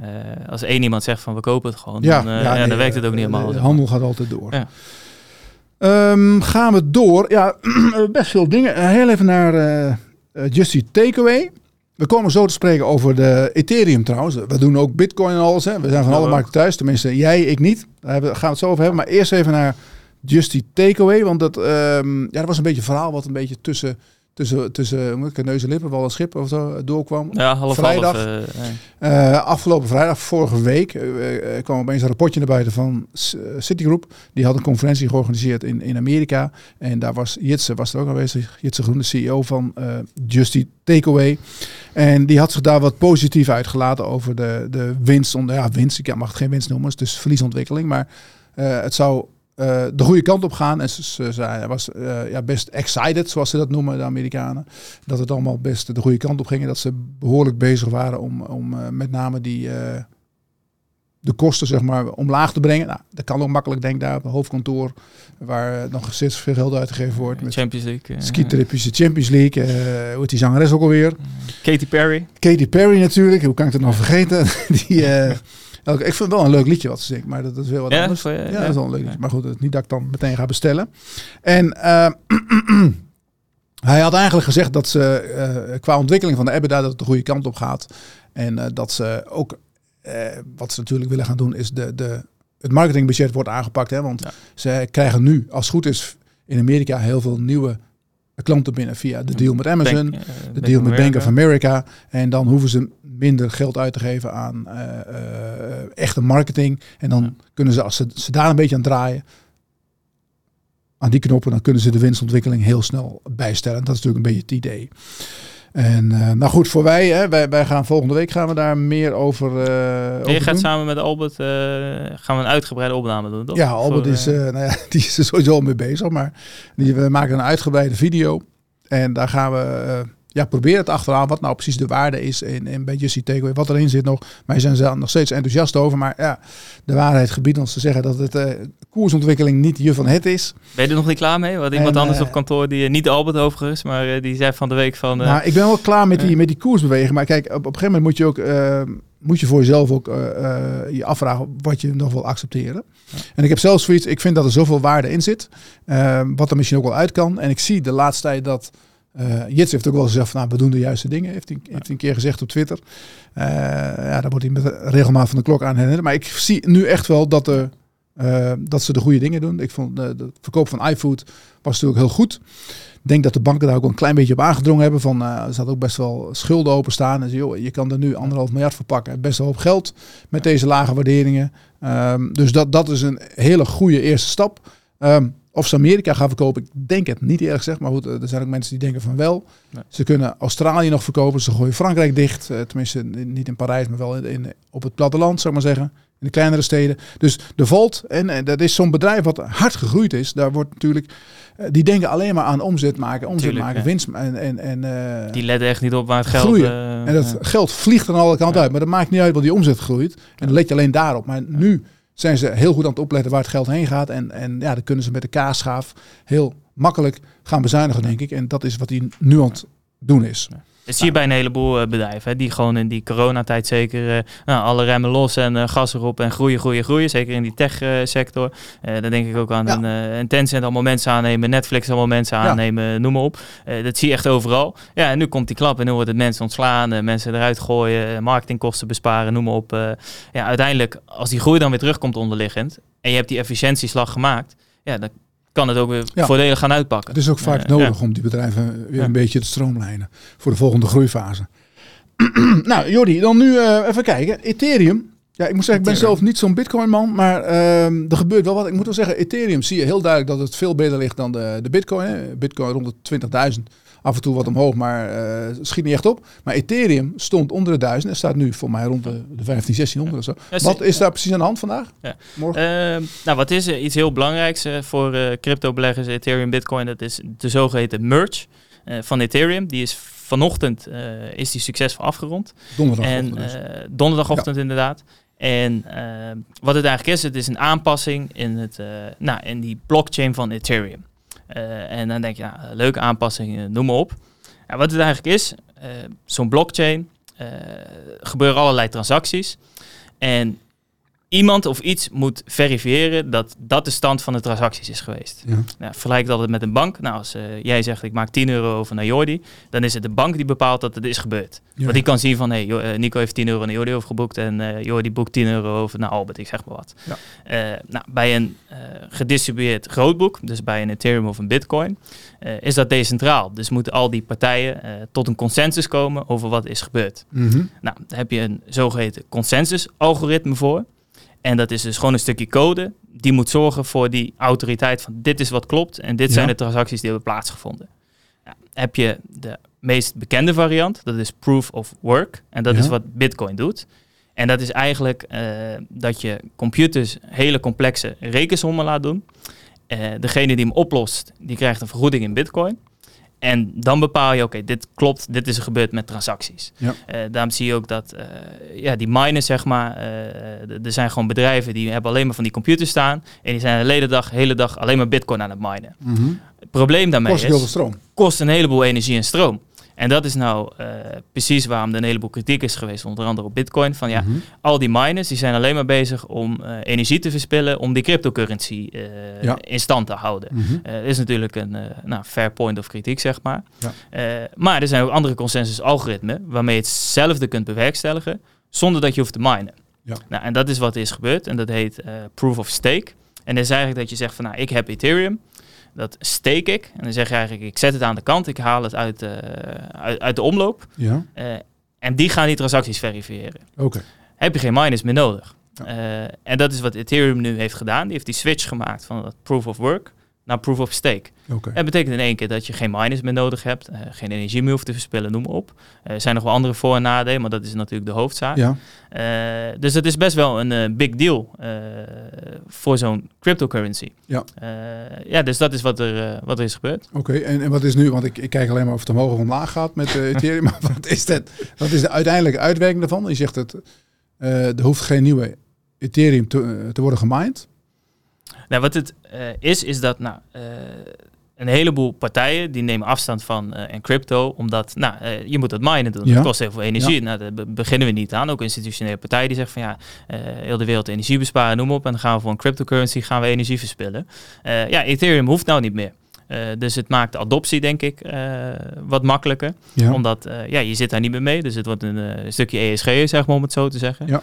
als één iemand zegt van we kopen het gewoon, dan, ja, dan werkt het ook niet helemaal. De handel gaat altijd door. Ja. Um, gaan we door. Ja, best veel dingen. heel even naar uh, Justy Takeaway. We komen zo te spreken over de Ethereum trouwens. We doen ook Bitcoin en alles. Hè. We zijn van alle markten thuis. Tenminste, jij, ik niet. Daar gaan we het zo over hebben. Maar eerst even naar Justy Takeaway. Want dat, um, ja, dat was een beetje een verhaal wat een beetje tussen tussen, tussen neus en lippen, wel een schip of zo doorkwam. Ja, half vrijdag. Half, uh, afgelopen vrijdag, vorige week, uh, kwam opeens een rapportje naar buiten van Citigroup. Die had een conferentie georganiseerd in, in Amerika. En daar was Jitse, was er ook aanwezig. Jitse Groen, de CEO van Justy Takeaway. En die had zich daar wat positief uitgelaten over de, de winst. Ja, winst, ik mag het geen winst noemen, dus verliesontwikkeling. Maar het zou uh, de goede kant op gaan. En ze, ze, was uh, ja, best excited, zoals ze dat noemen, de Amerikanen. Dat het allemaal best de goede kant op ging. Dat ze behoorlijk bezig waren om, om uh, met name die, de kosten zeg maar, omlaag te brengen. Nou, dat kan ook makkelijk, denk daar op het hoofdkantoor. Waar nog steeds veel geld uitgegeven wordt. Met Champions League. Skitripjes, de Champions League. hoe heet die zangeres ook alweer? Katy Perry. Katy Perry natuurlijk. Hoe kan ik het nou vergeten? die... ik vind het wel een leuk liedje wat ze zingt, maar dat, is wel wat ja, anders. ja, ja, dat is wel een leuk liedje. Maar goed, het is niet dat ik dan meteen ga bestellen. En uh, hij had eigenlijk gezegd dat ze uh, qua ontwikkeling van de EBITDA dat het de goede kant op gaat. En uh, dat ze ook, wat ze natuurlijk willen gaan doen, is de, de, het marketingbudget wordt aangepakt. Hè, want ze krijgen nu, als het goed is, in Amerika heel veel nieuwe klanten binnen via de deal met Amazon, Bank, de deal met Bank of America. En dan hoeven ze minder geld uit te geven aan uh, uh, echte marketing. En dan kunnen ze, als ze, ze daar een beetje aan draaien, aan die knoppen, dan kunnen ze de winstontwikkeling heel snel bijstellen. Dat is natuurlijk een beetje het idee. En uh, nou goed, voor wij, hè, wij, wij gaan volgende week gaan we daar meer over. Uh, je gaat samen met Albert uh, gaan we een uitgebreide opname doen, toch? Ja, Albert is, nou ja, die is er sowieso mee bezig, maar die, we maken een uitgebreide video. En daar gaan we ja, probeer het achteraan wat nou precies de waarde is in, in bij Justy Takeaway. Wat erin zit nog. Wij zijn er nog steeds enthousiast over. Maar ja, de waarheid gebiedt ons te zeggen dat het uh, koersontwikkeling niet je van het is. Ben je er nog niet klaar mee? Wat iemand anders op kantoor, die, uh, niet Albert overigens, maar uh, die zei van de week van... nou, ik ben wel klaar met die, met die koersbeweging. Maar kijk, op, op een gegeven moment moet je ook... moet je voor jezelf ook je afvragen wat je nog wil accepteren. Ja. En ik heb zelfs zoiets, ik vind dat er zoveel waarde in zit. wat er misschien ook wel uit kan. En ik zie de laatste tijd dat uh, Jits heeft ook wel gezegd van, nou, we doen de juiste dingen. Heeft hij, heeft hij een keer gezegd op Twitter. Uh, ja, daar wordt hij met regelmaat van de klok aan herinnerd. Maar ik zie nu echt wel dat, er, uh, dat ze de goede dingen doen. Ik vond de verkoop van iFood was natuurlijk heel goed. Ik denk dat de banken daar ook een klein beetje op aangedrongen hebben. Van, er zat ook best wel schulden openstaan. En joh, je kan er nu anderhalf miljard voor pakken. Best wel hoop geld met deze lage waarderingen. Um, dus dat, dat is een hele goede eerste stap. Um, of ze Amerika gaan verkopen, ik denk het niet eerlijk gezegd. Maar goed, er zijn ook mensen die denken van wel. Nee. Ze kunnen Australië nog verkopen. Ze gooien Frankrijk dicht. Uh, tenminste, niet in Parijs, maar wel in, in, op het platteland, zou ik maar zeggen. In de kleinere steden. Dus de Volt, en, en dat is zo'n bedrijf wat hard gegroeid is. Daar wordt natuurlijk, uh, die denken alleen maar aan omzet maken, omzet Tuurlijk, maken, ja. winst. En, en, en, uh, die letten echt niet op waar het geld... Groeien. en dat geld vliegt aan alle kanten uit. Maar dat maakt niet uit wat die omzet groeit. En dan let je alleen daarop. Maar nu zijn ze heel goed aan het opletten waar het geld heen gaat. En, en ja, dan kunnen ze met de kaasschaaf heel makkelijk gaan bezuinigen, denk ik. En dat is wat hij nu aan het doen is. Dat zie je bij een heleboel uh, bedrijven, hè, die gewoon in die coronatijd zeker uh, nou, alle remmen los en uh, gas erop en groeien, groeien, groeien. Zeker in die tech-sector. dan denk ik ook aan ja. een, een Tencent, allemaal mensen aannemen, Netflix, allemaal mensen aannemen, ja. noem maar op. dat zie je echt overal. Ja, en nu komt die klap en nu wordt het mensen ontslaan, mensen eruit gooien, marketingkosten besparen, noem maar op. ja, uiteindelijk, als die groei dan weer terugkomt onderliggend en je hebt die efficiëntieslag gemaakt, ja, dan kan het ook weer ja. voordelig gaan uitpakken. Het is ook vaak uh, nodig ja. om die bedrijven weer een beetje te stroomlijnen voor de volgende groeifase. nou, Jordi, dan nu uh, even kijken. Ethereum. Ja, ik moet zeggen, ik ben zelf niet zo'n Bitcoin-man, maar uh, er gebeurt wel wat. Ik moet wel zeggen, Ethereum zie je heel duidelijk dat het veel beter ligt dan de, de Bitcoin. Hè. Bitcoin rond de 20.000 af en toe wat omhoog, maar uh, schiet niet echt op. Maar Ethereum stond onder de 1000 en staat nu voor mij rond de, de 15, 1600 of zo. wat is daar precies aan de hand vandaag? Ja. Morgen? Uh, nou, wat is? Iets heel belangrijks uh, voor crypto-beleggers, Ethereum, Bitcoin. Dat is de zogeheten merge van Ethereum. Die is vanochtend is die succesvol afgerond. Donderdagochtend. En, dus. donderdagochtend ja. inderdaad. En wat het eigenlijk is, het is een aanpassing in, het, nou, in die blockchain van Ethereum. En dan denk je, nou, leuke aanpassingen, noem maar op. Wat het eigenlijk is, zo'n blockchain, gebeuren allerlei transacties. En iemand of iets moet verifiëren dat dat de stand van de transacties is geweest. Ja. Nou, vergelijk altijd met een bank. Nou, als uh, jij zegt ik maak 10 euro over naar Jordi, dan is het de bank die bepaalt dat het is gebeurd. Want die kan zien van hey, eh, Nico heeft 10 euro naar Jordi overgeboekt en uh, Jordi boekt 10 euro over naar Albert, ik zeg maar wat. Ja. Uh, nou, bij een gedistribueerd grootboek, dus bij een Ethereum of een Bitcoin, is dat decentraal. Dus moeten al die partijen tot een consensus komen over wat is gebeurd. Mm -hmm. Nou, daar heb je een zogeheten consensus-algoritme voor. En dat is dus gewoon een stukje code. Die moet zorgen voor die autoriteit van dit is wat klopt en dit zijn de transacties die hebben plaatsgevonden. Ja, heb je de meest bekende variant, dat is proof of work. En dat is wat Bitcoin doet. En dat is eigenlijk uh, dat je computers hele complexe rekensommen laat doen. Uh, degene die hem oplost, die krijgt een vergoeding in Bitcoin. En dan bepaal je, oké, dit klopt, dit is er gebeurd met transacties. Ja. Uh, daarom zie je ook dat uh, ja, die miners, zeg maar, uh, er zijn gewoon bedrijven die hebben alleen maar van die computers staan. En die zijn de hele dag, hele dag alleen maar bitcoin aan het minen. Mm -hmm. Het probleem daarmee kost is... Kost stroom. Kost een heleboel energie en stroom. En dat is nou uh, precies waarom er een heleboel kritiek is geweest, onder andere op Bitcoin. Van ja, mm -hmm. al die miners die zijn alleen maar bezig om uh, energie te verspillen om die cryptocurrency uh, ja. in stand te houden. Mm -hmm. is natuurlijk een nou, fair point of kritiek, zeg maar. Ja. maar er zijn ook andere consensus-algoritmen waarmee je hetzelfde kunt bewerkstelligen zonder dat je hoeft te minen. Ja. Nou, en dat is wat er is gebeurd en dat heet proof of stake. En dat is eigenlijk dat je zegt van nou, ik heb Ethereum dat steek ik. En dan zeg je eigenlijk, ik zet het aan de kant, ik haal het uit, uh, uit, uit, de omloop. Ja. Uh, en die gaan die transacties verifiëren. Oké. Heb je geen miners meer nodig. Ja. Uh, en dat is wat Ethereum nu heeft gedaan. Die heeft die switch gemaakt van dat proof of work naar proof of stake. Okay. Dat betekent in één keer dat je geen miners meer nodig hebt, uh, geen energie meer hoeft te verspillen, noem maar op. Uh, er zijn nog wel andere voor- en nadelen, maar dat is natuurlijk de hoofdzaak. Ja. Uh, dus het is best wel een big deal voor zo'n cryptocurrency. Ja. ja, dus dat is wat er, wat er is gebeurd. Oké, okay. en, en wat is nu, want ik, ik kijk alleen maar of het omhoog of omlaag gaat met Ethereum, maar wat is, dat, wat is de uiteindelijke uitwerking daarvan? Je zegt dat er hoeft geen nieuwe Ethereum te, te worden gemined. Nou, wat het uh, is, is dat nou, uh, een heleboel partijen die nemen afstand van uh, en crypto, omdat nou, je moet dat minen doen. Ja. Dat kost heel veel energie. Ja. Nou, daar beginnen we niet aan. Ook institutionele partijen die zeggen van ja, heel de wereld energie besparen, noem op. En dan gaan we voor een cryptocurrency gaan we energie verspillen. ja, Ethereum hoeft nou niet meer. Uh, dus het maakt de adoptie, denk ik, uh, wat makkelijker. Ja. Omdat uh, ja, je zit daar niet meer mee. Dus het wordt een stukje ESG, zeg maar, om het zo te zeggen. Ja.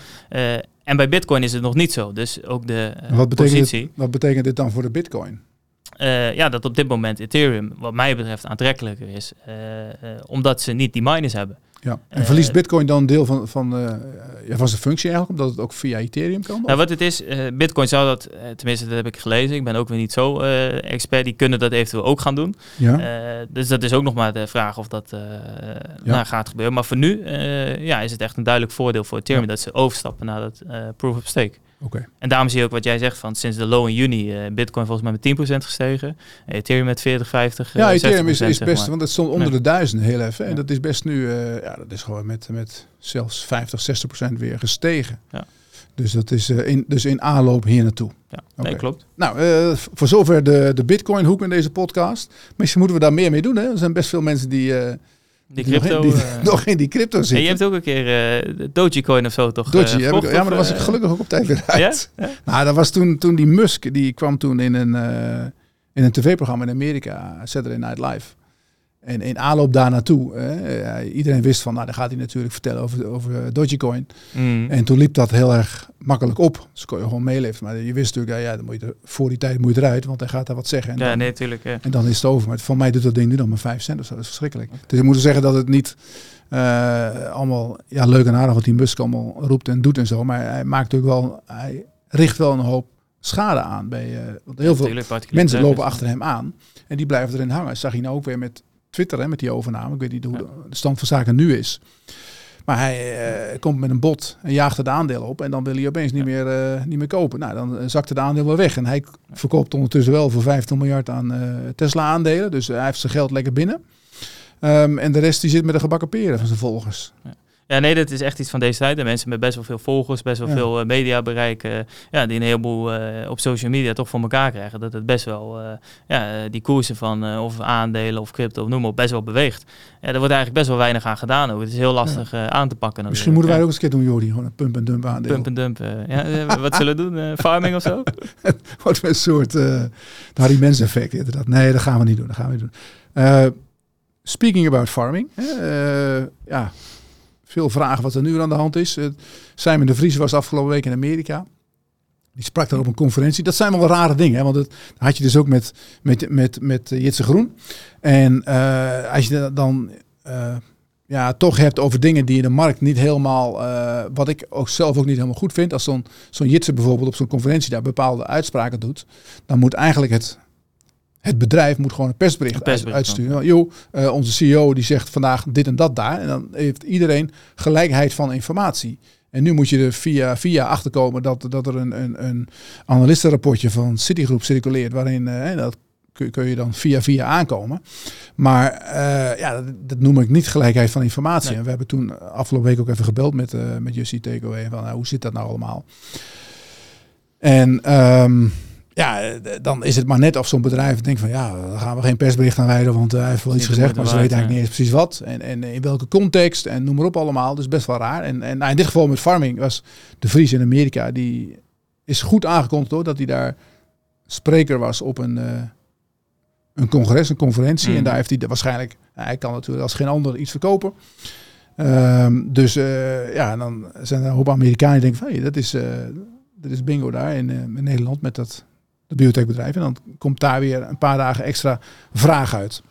en bij Bitcoin is het nog niet zo. Dus ook de wat betekent positie. Dit, wat betekent dit dan voor de Bitcoin? ja, dat op dit moment Ethereum, wat mij betreft, aantrekkelijker is. omdat ze niet die miners hebben. Ja. En verliest Bitcoin dan deel van, van, uh, ja, van zijn functie eigenlijk, omdat het ook via Ethereum kan? Nou, wat het is, uh, Bitcoin zou dat, tenminste dat heb ik gelezen, ik ben ook weer niet zo expert, die kunnen dat eventueel ook gaan doen. Ja. dus dat is ook nog maar de vraag of dat ja. nou, gaat gebeuren. Maar voor nu ja, is het echt een duidelijk voordeel voor Ethereum ja. dat ze overstappen naar dat proof of stake. Okay. En daarom zie je ook wat jij zegt van sinds de low in juni, uh, Bitcoin volgens mij met 10% gestegen, Ethereum met 40, 50. Ja, Ethereum is, is best, want het stond onder de duizend heel even. En dat is best nu, uh, ja, dat is gewoon met, met zelfs 50, 60% weer gestegen. Ja. Dus dat is in, dus in aanloop hier naartoe. Ja, okay. nee, klopt. Nou, voor zover de, de Bitcoin hoek in deze podcast. Misschien moeten we daar meer mee doen. Hè? Er zijn best veel mensen die die crypto. Die, die, uh, nog in die crypto zitten. En je hebt ook een keer uh, Dogecoin of zo toch? Doge, uh, ik, ja, maar daar was ik gelukkig ook op tijd weer uit. Ja? Ja? Nou, dat was toen, toen die Musk, die kwam toen in een, in een tv-programma in Amerika, Saturday Night Live. En in aanloop daar naartoe, iedereen wist van, nou, dan gaat hij natuurlijk vertellen over, over Dogecoin. Mm. En toen liep dat heel erg makkelijk op. Dus kon je gewoon meeleven. Maar je wist natuurlijk, ja, ja dan moet je er, voor die tijd moet je eruit, want hij gaat daar wat zeggen. En ja, dan, nee, natuurlijk. Ja. En dan is het over. Maar voor mij doet dat ding nu dan maar 5 cent of zo. Dat is verschrikkelijk. Dus ik moet zeggen dat het niet uh, allemaal, ja, leuk en aardig wat die Musk allemaal roept en doet en zo. Maar hij maakt natuurlijk wel, hij richt wel een hoop schade aan. Bij, uh, want heel veel mensen lopen achter hem aan. En die blijven erin hangen. Zag je nou ook weer met Twitter hè, met die overname. Ik weet niet hoe ja. de stand van zaken nu is. Maar hij uh, komt met een bot en jaagt het aandeel op. En dan wil hij opeens niet, meer, uh, niet meer kopen. Nou, dan zakt het aandeel weer weg. En hij verkoopt ondertussen wel voor 15 miljard aan uh, Tesla-aandelen. Dus hij heeft zijn geld lekker binnen. Um, en de rest die zit met de gebakken peren van zijn volgers. Ja. Ja, nee, dat is echt iets van deze tijd. En mensen met best wel veel volgers, best wel Ja. veel uh, media bereiken, ja, die een heleboel uh, op social media toch voor elkaar krijgen. Dat het best wel, uh, ja, die koersen van of aandelen of crypto of noem maar op, best wel beweegt. Ja, er wordt eigenlijk best wel weinig aan gedaan ook. Het is heel lastig ja. aan te pakken. Misschien moeten wij ook eens een keer doen, Jordi. Gewoon een pump en dump aandeel. Pump en dump. ja, wat zullen we doen? farming of zo? Wat een soort uh, Harry Mens effect inderdaad. Nee, dat gaan we niet doen. Dat gaan we niet doen. Uh, speaking about farming. Uh, ja, veel vragen wat er nu aan de hand is. Uh, Simon de Vries was afgelopen week in Amerika. Die sprak daar op een conferentie. Dat zijn wel rare dingen. Hè? Want dat had je dus ook met, met, met, met Jitse Groen. En uh, als je dan ja, toch hebt over dingen die in de markt niet helemaal... Wat ik ook zelf ook niet helemaal goed vind. Als zo'n zo'n Jitse bijvoorbeeld op zo'n conferentie daar bepaalde uitspraken doet. Dan moet eigenlijk het het bedrijf moet gewoon een persbericht, een persbericht uitsturen. Joh, uh, onze CEO die zegt vandaag dit en dat daar. En dan heeft iedereen gelijkheid van informatie. En nu moet je er via, via achterkomen dat, dat er een, een, een analistenrapportje van Citigroup circuleert. Waarin uh, dat kun, kun, je dan via via aankomen. Maar uh, ja, dat, dat, noem ik niet gelijkheid van informatie. Nee. En we hebben toen afgelopen week ook even gebeld met, met Jussie Takeaway. Van hoe zit dat nou allemaal? En... Um, ja, dan is het maar net of zo'n bedrijf denkt van ja, dan gaan we geen persbericht aan wijden, want hij heeft wel iets gezegd, maar ze weten eigenlijk niet eens precies wat. En, en in welke context en noem maar op allemaal. Dus best wel raar. En, en nou, in dit geval met farming was de Vries in Amerika, die is goed aangekondigd hoor, dat hij daar spreker was op een, uh, een congres, een conferentie. Mm. En daar heeft hij waarschijnlijk, nou, hij kan natuurlijk als geen ander iets verkopen. Um, dus uh, ja, en dan zijn er een hoop Amerikanen die denken van hey, dat is, uh, dat is bingo daar in, in Nederland met dat het biotechbedrijf. En dan komt daar weer een paar dagen extra vraag uit.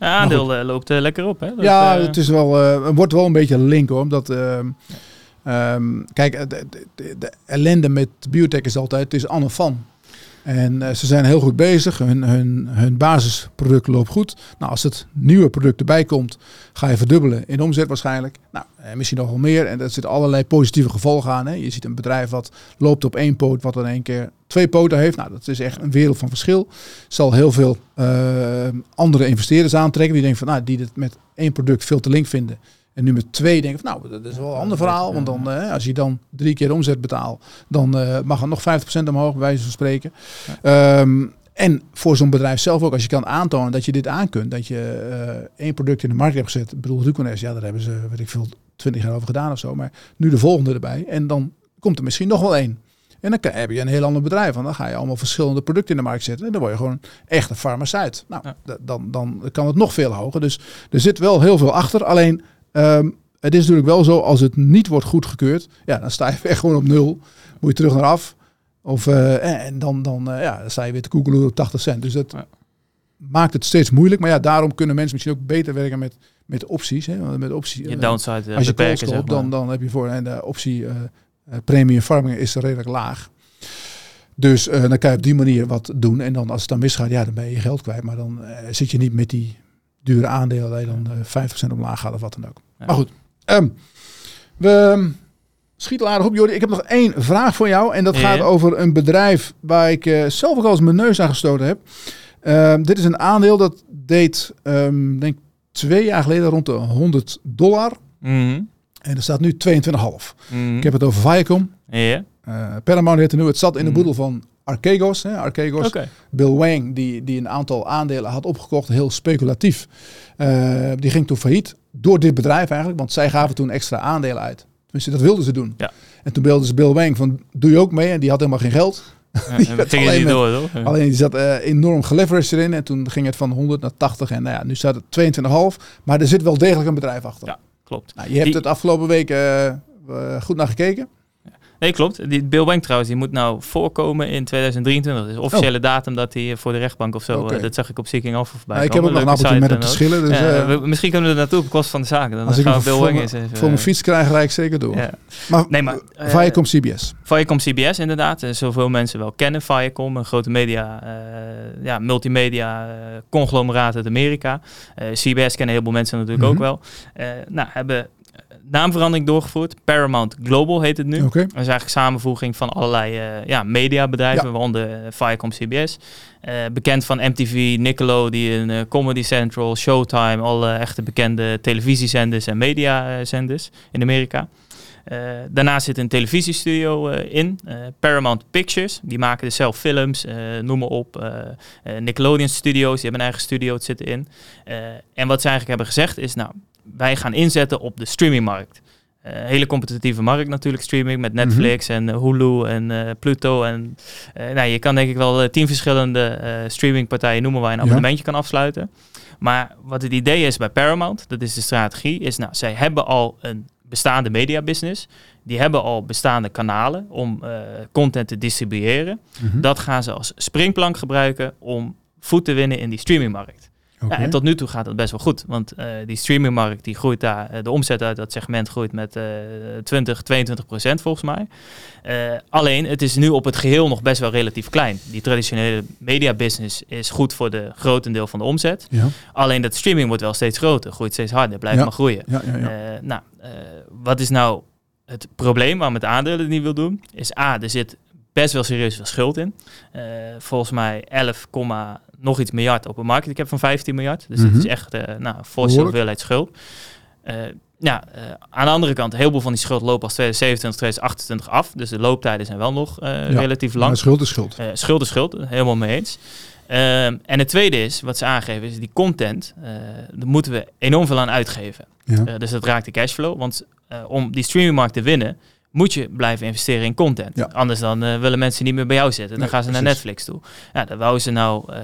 Ja, aandeel uh, loopt uh, lekker op. Hè? Dat, ja, uh, het is wel, het wordt wel een beetje link hoor. Omdat, um, um, kijk, de, de, de, ellende met biotech is altijd, het is Anne van. En ze zijn heel goed bezig. Hun, hun, hun basisproduct loopt goed. Nou, als het nieuwe product erbij komt, ga je verdubbelen in omzet waarschijnlijk. Nou, en misschien nog wel meer. En daar zitten allerlei positieve gevolgen aan. Hè. Je ziet een bedrijf wat loopt op één poot, wat in één keer twee poten heeft. Nou, dat is echt een wereld van verschil. Zal heel veel uh, andere investeerders aantrekken. Die denken van, nou, die het met één product veel te link vinden. En nu met twee denken van, nou, dat is wel een ander verhaal. Want dan, uh, als je dan drie keer omzet betaalt, dan uh, mag het nog 50% omhoog, bij wijze van spreken. Ja. Um, en voor zo'n bedrijf zelf ook, als je kan aantonen dat je dit aan kunt, dat je uh, één product in de markt hebt gezet. Ik bedoel, Rucones, ja, daar hebben ze, weet ik veel, 20 jaar over gedaan of zo. Maar nu de volgende erbij. En dan komt er misschien nog wel één. En dan heb je een heel ander bedrijf. Want dan ga je allemaal verschillende producten in de markt zetten. En dan word je gewoon echt een farmaceut. Nou, ja. dan, dan kan het nog veel hoger. Dus er zit wel heel veel achter. Alleen, um, het is natuurlijk wel zo, als het niet wordt goedgekeurd, ja, dan sta je echt gewoon op nul. Moet je terug naar af. Of, uh, en dan, dan, uh, ja, dan sta je weer te koekelen op 80 cent. Dus dat ja. maakt het steeds moeilijk. Maar ja, daarom kunnen mensen misschien ook beter werken met, met opties. Hè? Want Met optie, je downside uh, als je beperken, op, dan, dan heb je voor en de optie premium farming is redelijk laag. Dus uh, dan kan je op die manier wat doen. En dan als het dan misgaat, ja, dan ben je je geld kwijt. Maar dan uh, zit je niet met die dure aandelen je dan uh, 50% omlaag gaat of wat dan ook. Maar goed, um, we schieten aardig op, Jordi. Ik heb nog één vraag voor jou. En dat gaat over een bedrijf waar ik uh, zelf ook al eens mijn neus aan gestoten heb. Uh, dit is een aandeel dat deed, um, denk twee jaar geleden rond de 100 dollar. Mm -hmm. En er staat nu 22,5. Mm -hmm. Ik heb het over Viacom. Ja. Uh, Paramount heette nu. Het zat in de boedel van Archegos. Hè, Archegos. Okay. Bill Wang, die, die een aantal aandelen had opgekocht, heel speculatief. Uh, die ging toen failliet door dit bedrijf eigenlijk, want zij gaven toen extra aandelen uit. Tenminste, dat wilden ze doen. Ja. En toen belden ze Bill Wang van, doe je ook mee? En die had helemaal geen geld. Alleen, met, door, alleen die zat uh, enorm geleveraged erin. En toen ging het van 100 naar 80. En nou ja, nu staat het 22,5. Maar er zit wel degelijk een bedrijf achter. Ja, klopt. Nou, je hebt die... het afgelopen week uh, goed naar gekeken. Nee, klopt. Die Bill Bank trouwens, die moet nou voorkomen in 2023. Dus officiële oh. datum dat hij voor de rechtbank of zo. Okay. Uh, dat zag ik op Seeking Alpha voorbij. Ja, ik heb ook nog een appeltje met hem te schillen. Dus, ja, we, misschien kunnen we er naartoe op kost van de zaken. Dan als gaan ik we Bill Wang eens even... voor mijn fiets krijg, rijd ik zeker door. Ja. Maar, nee, maar uh, Viacom CBS. Viacom CBS inderdaad. Zoveel mensen wel kennen Viacom. Een grote media, ja, multimedia conglomeraat uit Amerika. CBS kennen heel veel mensen natuurlijk Mhm. mm -hmm. ook wel. nou, hebben naamverandering doorgevoerd. Paramount Global heet het nu. Oké. Dat is eigenlijk samenvoeging van allerlei eh, ja, mediabedrijven, Ja. waaronder eh, Viacom CBS. Eh, bekend van MTV, Nickelodeon, eh, Comedy Central, Showtime, alle echte bekende televisiezenders en mediazenders in Amerika. Eh, daarnaast zit een televisiestudio eh, in, eh, Paramount Pictures. Die maken dus zelf films, noem maar op. Nickelodeon Studios, die hebben een eigen studio, het zit. Eh, en wat ze eigenlijk hebben gezegd is, nou, wij gaan inzetten op de streamingmarkt. Hele competitieve markt natuurlijk, streaming met Netflix en Hulu en Pluto. En, nou, je kan denk ik wel tien verschillende streamingpartijen noemen waar je een Ja. abonnementje kan afsluiten. Maar wat het idee is bij Paramount, dat is de strategie, is nou, zij hebben al een bestaande mediabusiness. Die hebben al bestaande kanalen om eh, content te distribueren. Mhm. Dat gaan ze als springplank gebruiken om voet te winnen in die streamingmarkt. Ja, en tot nu toe gaat dat best wel goed. Want eh, die streamingmarkt die groeit daar, eh, de omzet uit dat segment groeit met eh 20, 22 procent volgens mij. Alleen, het is nu op het geheel nog best wel relatief klein. Die traditionele media business is goed voor de grotendeel van de omzet. Ja, Alleen dat streaming wordt wel steeds groter, groeit steeds harder, blijft Ja. maar groeien. ja, ja. ja. Nou, wat is nou het probleem waarom het aandelen het niet wil doen? Is A, er zit best wel serieus veel schuld in. Eh, volgens mij 11, komma nog iets miljard op een market cap van 15 miljard. Dus dat Mhm. is echt eh nou, een forse hoeveelheid schuld. Eh, ja, eh, aan de andere kant, een heleboel van die schuld lopen als 2027, 2028 af. Dus de looptijden zijn wel nog eh, Ja. relatief lang. schuld is schuld. Eh, schuld is schuld, helemaal mee eens. Ehm, en het tweede is, wat ze aangeven, is die content, eh daar moeten we enorm veel aan uitgeven. Ja. Eh, dus dat raakt de cashflow. Want eh, om die streamingmarkt te winnen, moet je blijven investeren in content. Ja. Anders dan eh, willen mensen niet meer bij jou zitten. Dan Nee, gaan ze naar. Netflix toe. Ja, daar wouden ze nou eh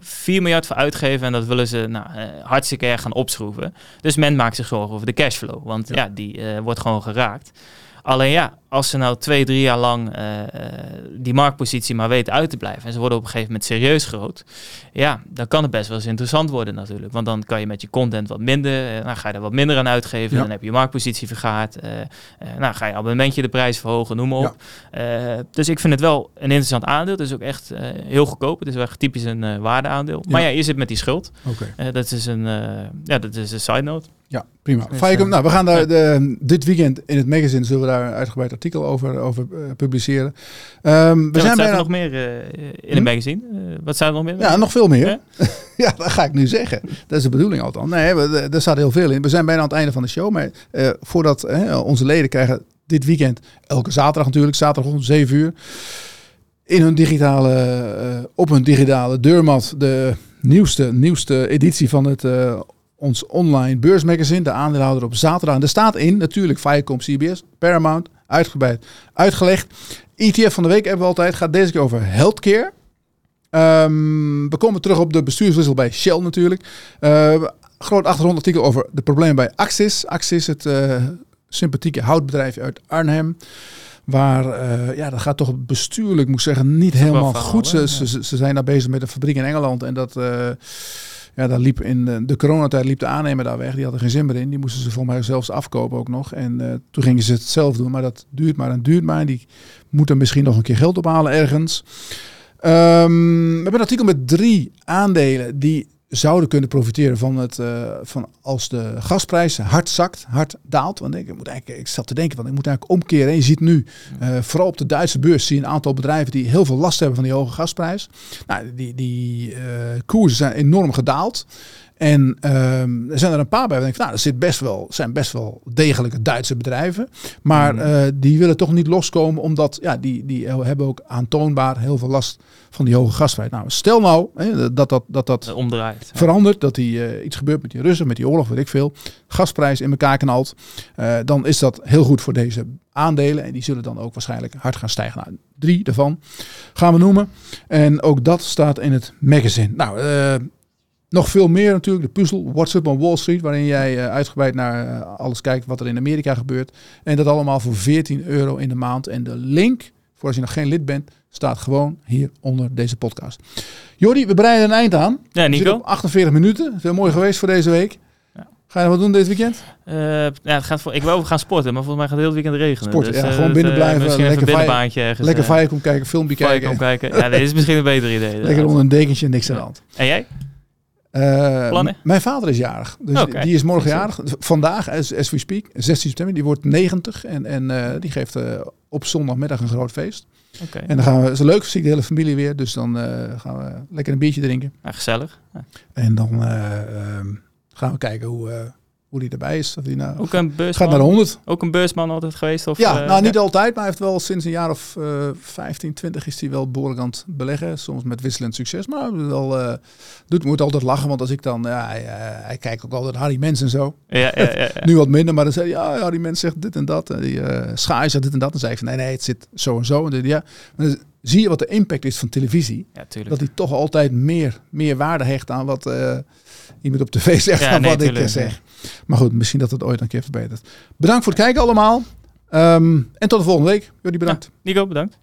4 miljard voor uitgeven en dat willen ze nou, hartstikke erg gaan opschroeven. Dus men maakt zich zorgen over de cashflow, want Ja. ja, die wordt gewoon geraakt. Alleen ja, als ze nou twee, drie jaar lang eh, eh, die marktpositie maar weten uit te blijven en ze worden op een gegeven moment serieus groot, ja, dan kan het best wel eens interessant worden natuurlijk. Want dan kan je met je content wat minder, dan ga je er wat minder aan uitgeven, Ja. dan heb je je marktpositie vergaard, eh, nou ga je abonnementje de prijs verhogen, noem maar op. Dus ik vind het wel een interessant aandeel. Het is ook echt heel goedkoop. Het is wel echt typisch een waardeaandeel. Maar Ja. je zit met die schuld. Oké. Dat is een, ja, dat is een side note. Ja, prima. Dus, eh, nou, we gaan daar de, dit weekend in het magazine zullen we daar een uitgebreid artikel over, over eh, publiceren. Ehm, we Ja, wat zijn staat er bijna... nog meer eh, in Hm? het magazine? Eh, wat staat er nog meer? Ja, nog veel meer. Ja? Ja, dat ga ik nu zeggen. Dat is de bedoeling althans. Nee, we- er staat heel veel in. We zijn bijna aan het einde van de show. Maar voordat onze leden krijgen dit weekend, elke zaterdag natuurlijk, zaterdag om 7 uur, in hun digitale, op hun digitale deurmat de nieuwste, nieuwste editie van het ons online beursmagazine, de aandeelhouder op zaterdag. En er staat in natuurlijk Viacom, CBS, Paramount, uitgebreid uitgelegd. ETF van de week hebben we altijd, gaat deze keer over healthcare. Ehm, we komen terug op de bestuurswissel bij Shell natuurlijk. Eh, groot achtergrondartikel over de problemen bij Axis. Axis, het eh, sympathieke houtbedrijf uit Arnhem. Waar, eh, ja, dat gaat toch bestuurlijk, moet ik zeggen, niet helemaal verhaal, goed. Ze, ze, ze zijn daar bezig met een fabriek in Engeland. En dat, ja, daar liep in de, coronatijd liep de aannemer daar weg. Die had er geen zin meer in. Die moesten ze volgens mij zelfs afkopen ook nog. En eh, toen gingen ze het zelf doen. Maar dat duurt maar en duurt maar. Die moeten misschien nog een keer geld ophalen ergens. Ehm, we hebben een artikel met drie aandelen die zouden kunnen profiteren van het eh, van als de gasprijs hard zakt, hard daalt. Want ik moet eigenlijk, ik zat te denken, want ik moet eigenlijk omkeren. En je ziet nu, eh, vooral op de Duitse beurs, zie je een aantal bedrijven die heel veel last hebben van die hoge gasprijs. Nou, die, die eh, koersen zijn enorm gedaald. En ehm, er zijn er een paar bij. waar ik denk, van, nou, er zit best wel, zijn best wel degelijke Duitse bedrijven. Maar Mhm. eh, die willen toch niet loskomen, omdat ja, die, die hebben ook aantoonbaar heel veel last van die hoge gasprijs. Nou, stel nou hè, dat dat, dat, dat Eh, omdraait. Verandert, dat die, eh, iets gebeurt met die Russen, met die oorlog, weet ik veel. Gasprijs in elkaar knalt. dan is dat heel goed voor deze aandelen. En die zullen dan ook waarschijnlijk hard gaan stijgen. Nou, drie daarvan gaan we noemen. En ook dat staat in het magazine. Nou, nog veel meer natuurlijk. De puzzel What's Up on Wall Street. Waarin jij eh, uitgebreid naar eh, alles kijkt wat er in Amerika gebeurt. En dat allemaal voor 14 euro in de maand. En de link, voor als je nog geen lid bent, staat gewoon hier onder deze podcast. Jordi, we breiden een eind aan. Ja, Nico? op 48 minuten. Veel mooi geweest voor deze week. Ga je wat doen dit weekend? Eh, ja, het gaat voor, ik wil gaan sporten, maar volgens mij gaat het heel het weekend regenen. Sporten, ja, eh, gewoon binnen blijven, Misschien lekker binnenbaantje ergens. Lekker eh, Viacom kijken, filmpje kijken. kijken. Ja, dit is misschien een beter idee. Lekker onder een dekentje en niks aan de hand. En jij? Eh? Mijn vader is jarig. Dus die is morgen jarig. Vandaag, as, as we speak, 16 september. Die wordt 90 en, en eh, die geeft eh, op zondagmiddag een groot feest. En dan gaan we, het is leuk, zie ik de hele familie weer. Dus dan gaan we lekker een biertje drinken. Ja, gezellig. Ja. En dan eh, ehm, gaan we kijken hoe, hoe die erbij is. Die nou, Ook een gaat beursman. naar de 100. Ook een beursman altijd geweest? Of, Ja, eh, nou niet altijd, maar hij heeft wel sinds een jaar of eh 15, 20 is hij wel behoorlijk aan het beleggen. Soms met wisselend succes, maar wel, eh doet, moet altijd lachen. Want als ik dan, ja, hij, eh, hij kijkt ook altijd Harry Mens en zo. Ja, ja. Nu wat minder, maar dan zei hij, ja, Harry Mens zegt dit en dat. En die Schaai zegt dit en dat. Dan zei van, nee, nee, het zit zo en zo. En hij, ja, maar dan zie je wat de impact is van televisie. ja. Dat hij toch altijd meer, meer waarde hecht aan wat eh, iemand op tv zegt Ja, dan nee, wat ik tuurlijk, eh, zeg. Maar goed, misschien dat het ooit een keer verbetert. Bedankt voor het kijken allemaal. Ehm, en tot de volgende week. Jullie bedankt. Nico, bedankt.